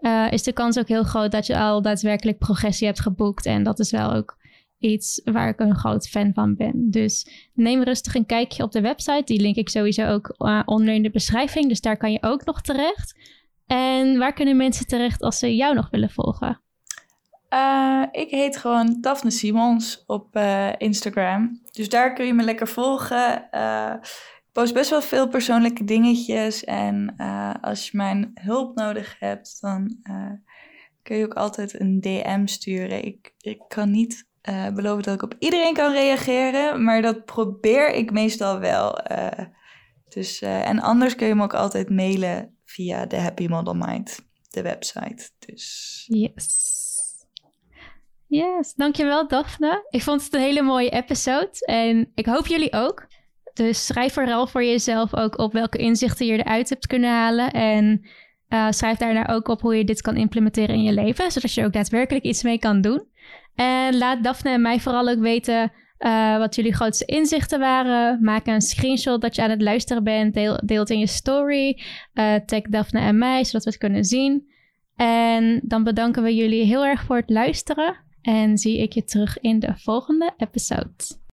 uh, is de kans ook heel groot dat je al daadwerkelijk progressie hebt geboekt. En dat is wel ook iets waar ik een groot fan van ben. Dus neem rustig een kijkje op de website. Die link ik sowieso ook uh, onder in de beschrijving. Dus daar kan je ook nog terecht. En waar kunnen mensen terecht als ze jou nog willen volgen? Uh, ik heet gewoon Daphne Simons op uh, Instagram. Dus daar kun je me lekker volgen. Uh, ik post best wel veel persoonlijke dingetjes. En als je mijn hulp nodig hebt, dan kun je ook altijd een DM sturen. Ik, ik kan niet beloven dat ik op iedereen kan reageren, maar dat probeer ik meestal wel. dus, en anders kun je me ook altijd mailen via de Happy Model Mind, de website. Dus. Yes. Yes, dankjewel Daphne. Ik vond het een hele mooie episode en ik hoop jullie ook. Dus schrijf vooral voor jezelf ook op welke inzichten je eruit hebt kunnen halen. En uh, schrijf daarna ook op hoe je dit kan implementeren in je leven, zodat je ook daadwerkelijk iets mee kan doen. En laat Daphne en mij vooral ook weten uh, wat jullie grootste inzichten waren. Maak een screenshot dat je aan het luisteren bent. Deel, het in je story. Uh, tag Daphne en mij, zodat we het kunnen zien. En dan bedanken we jullie heel erg voor het luisteren. En zie ik je terug in de volgende episode.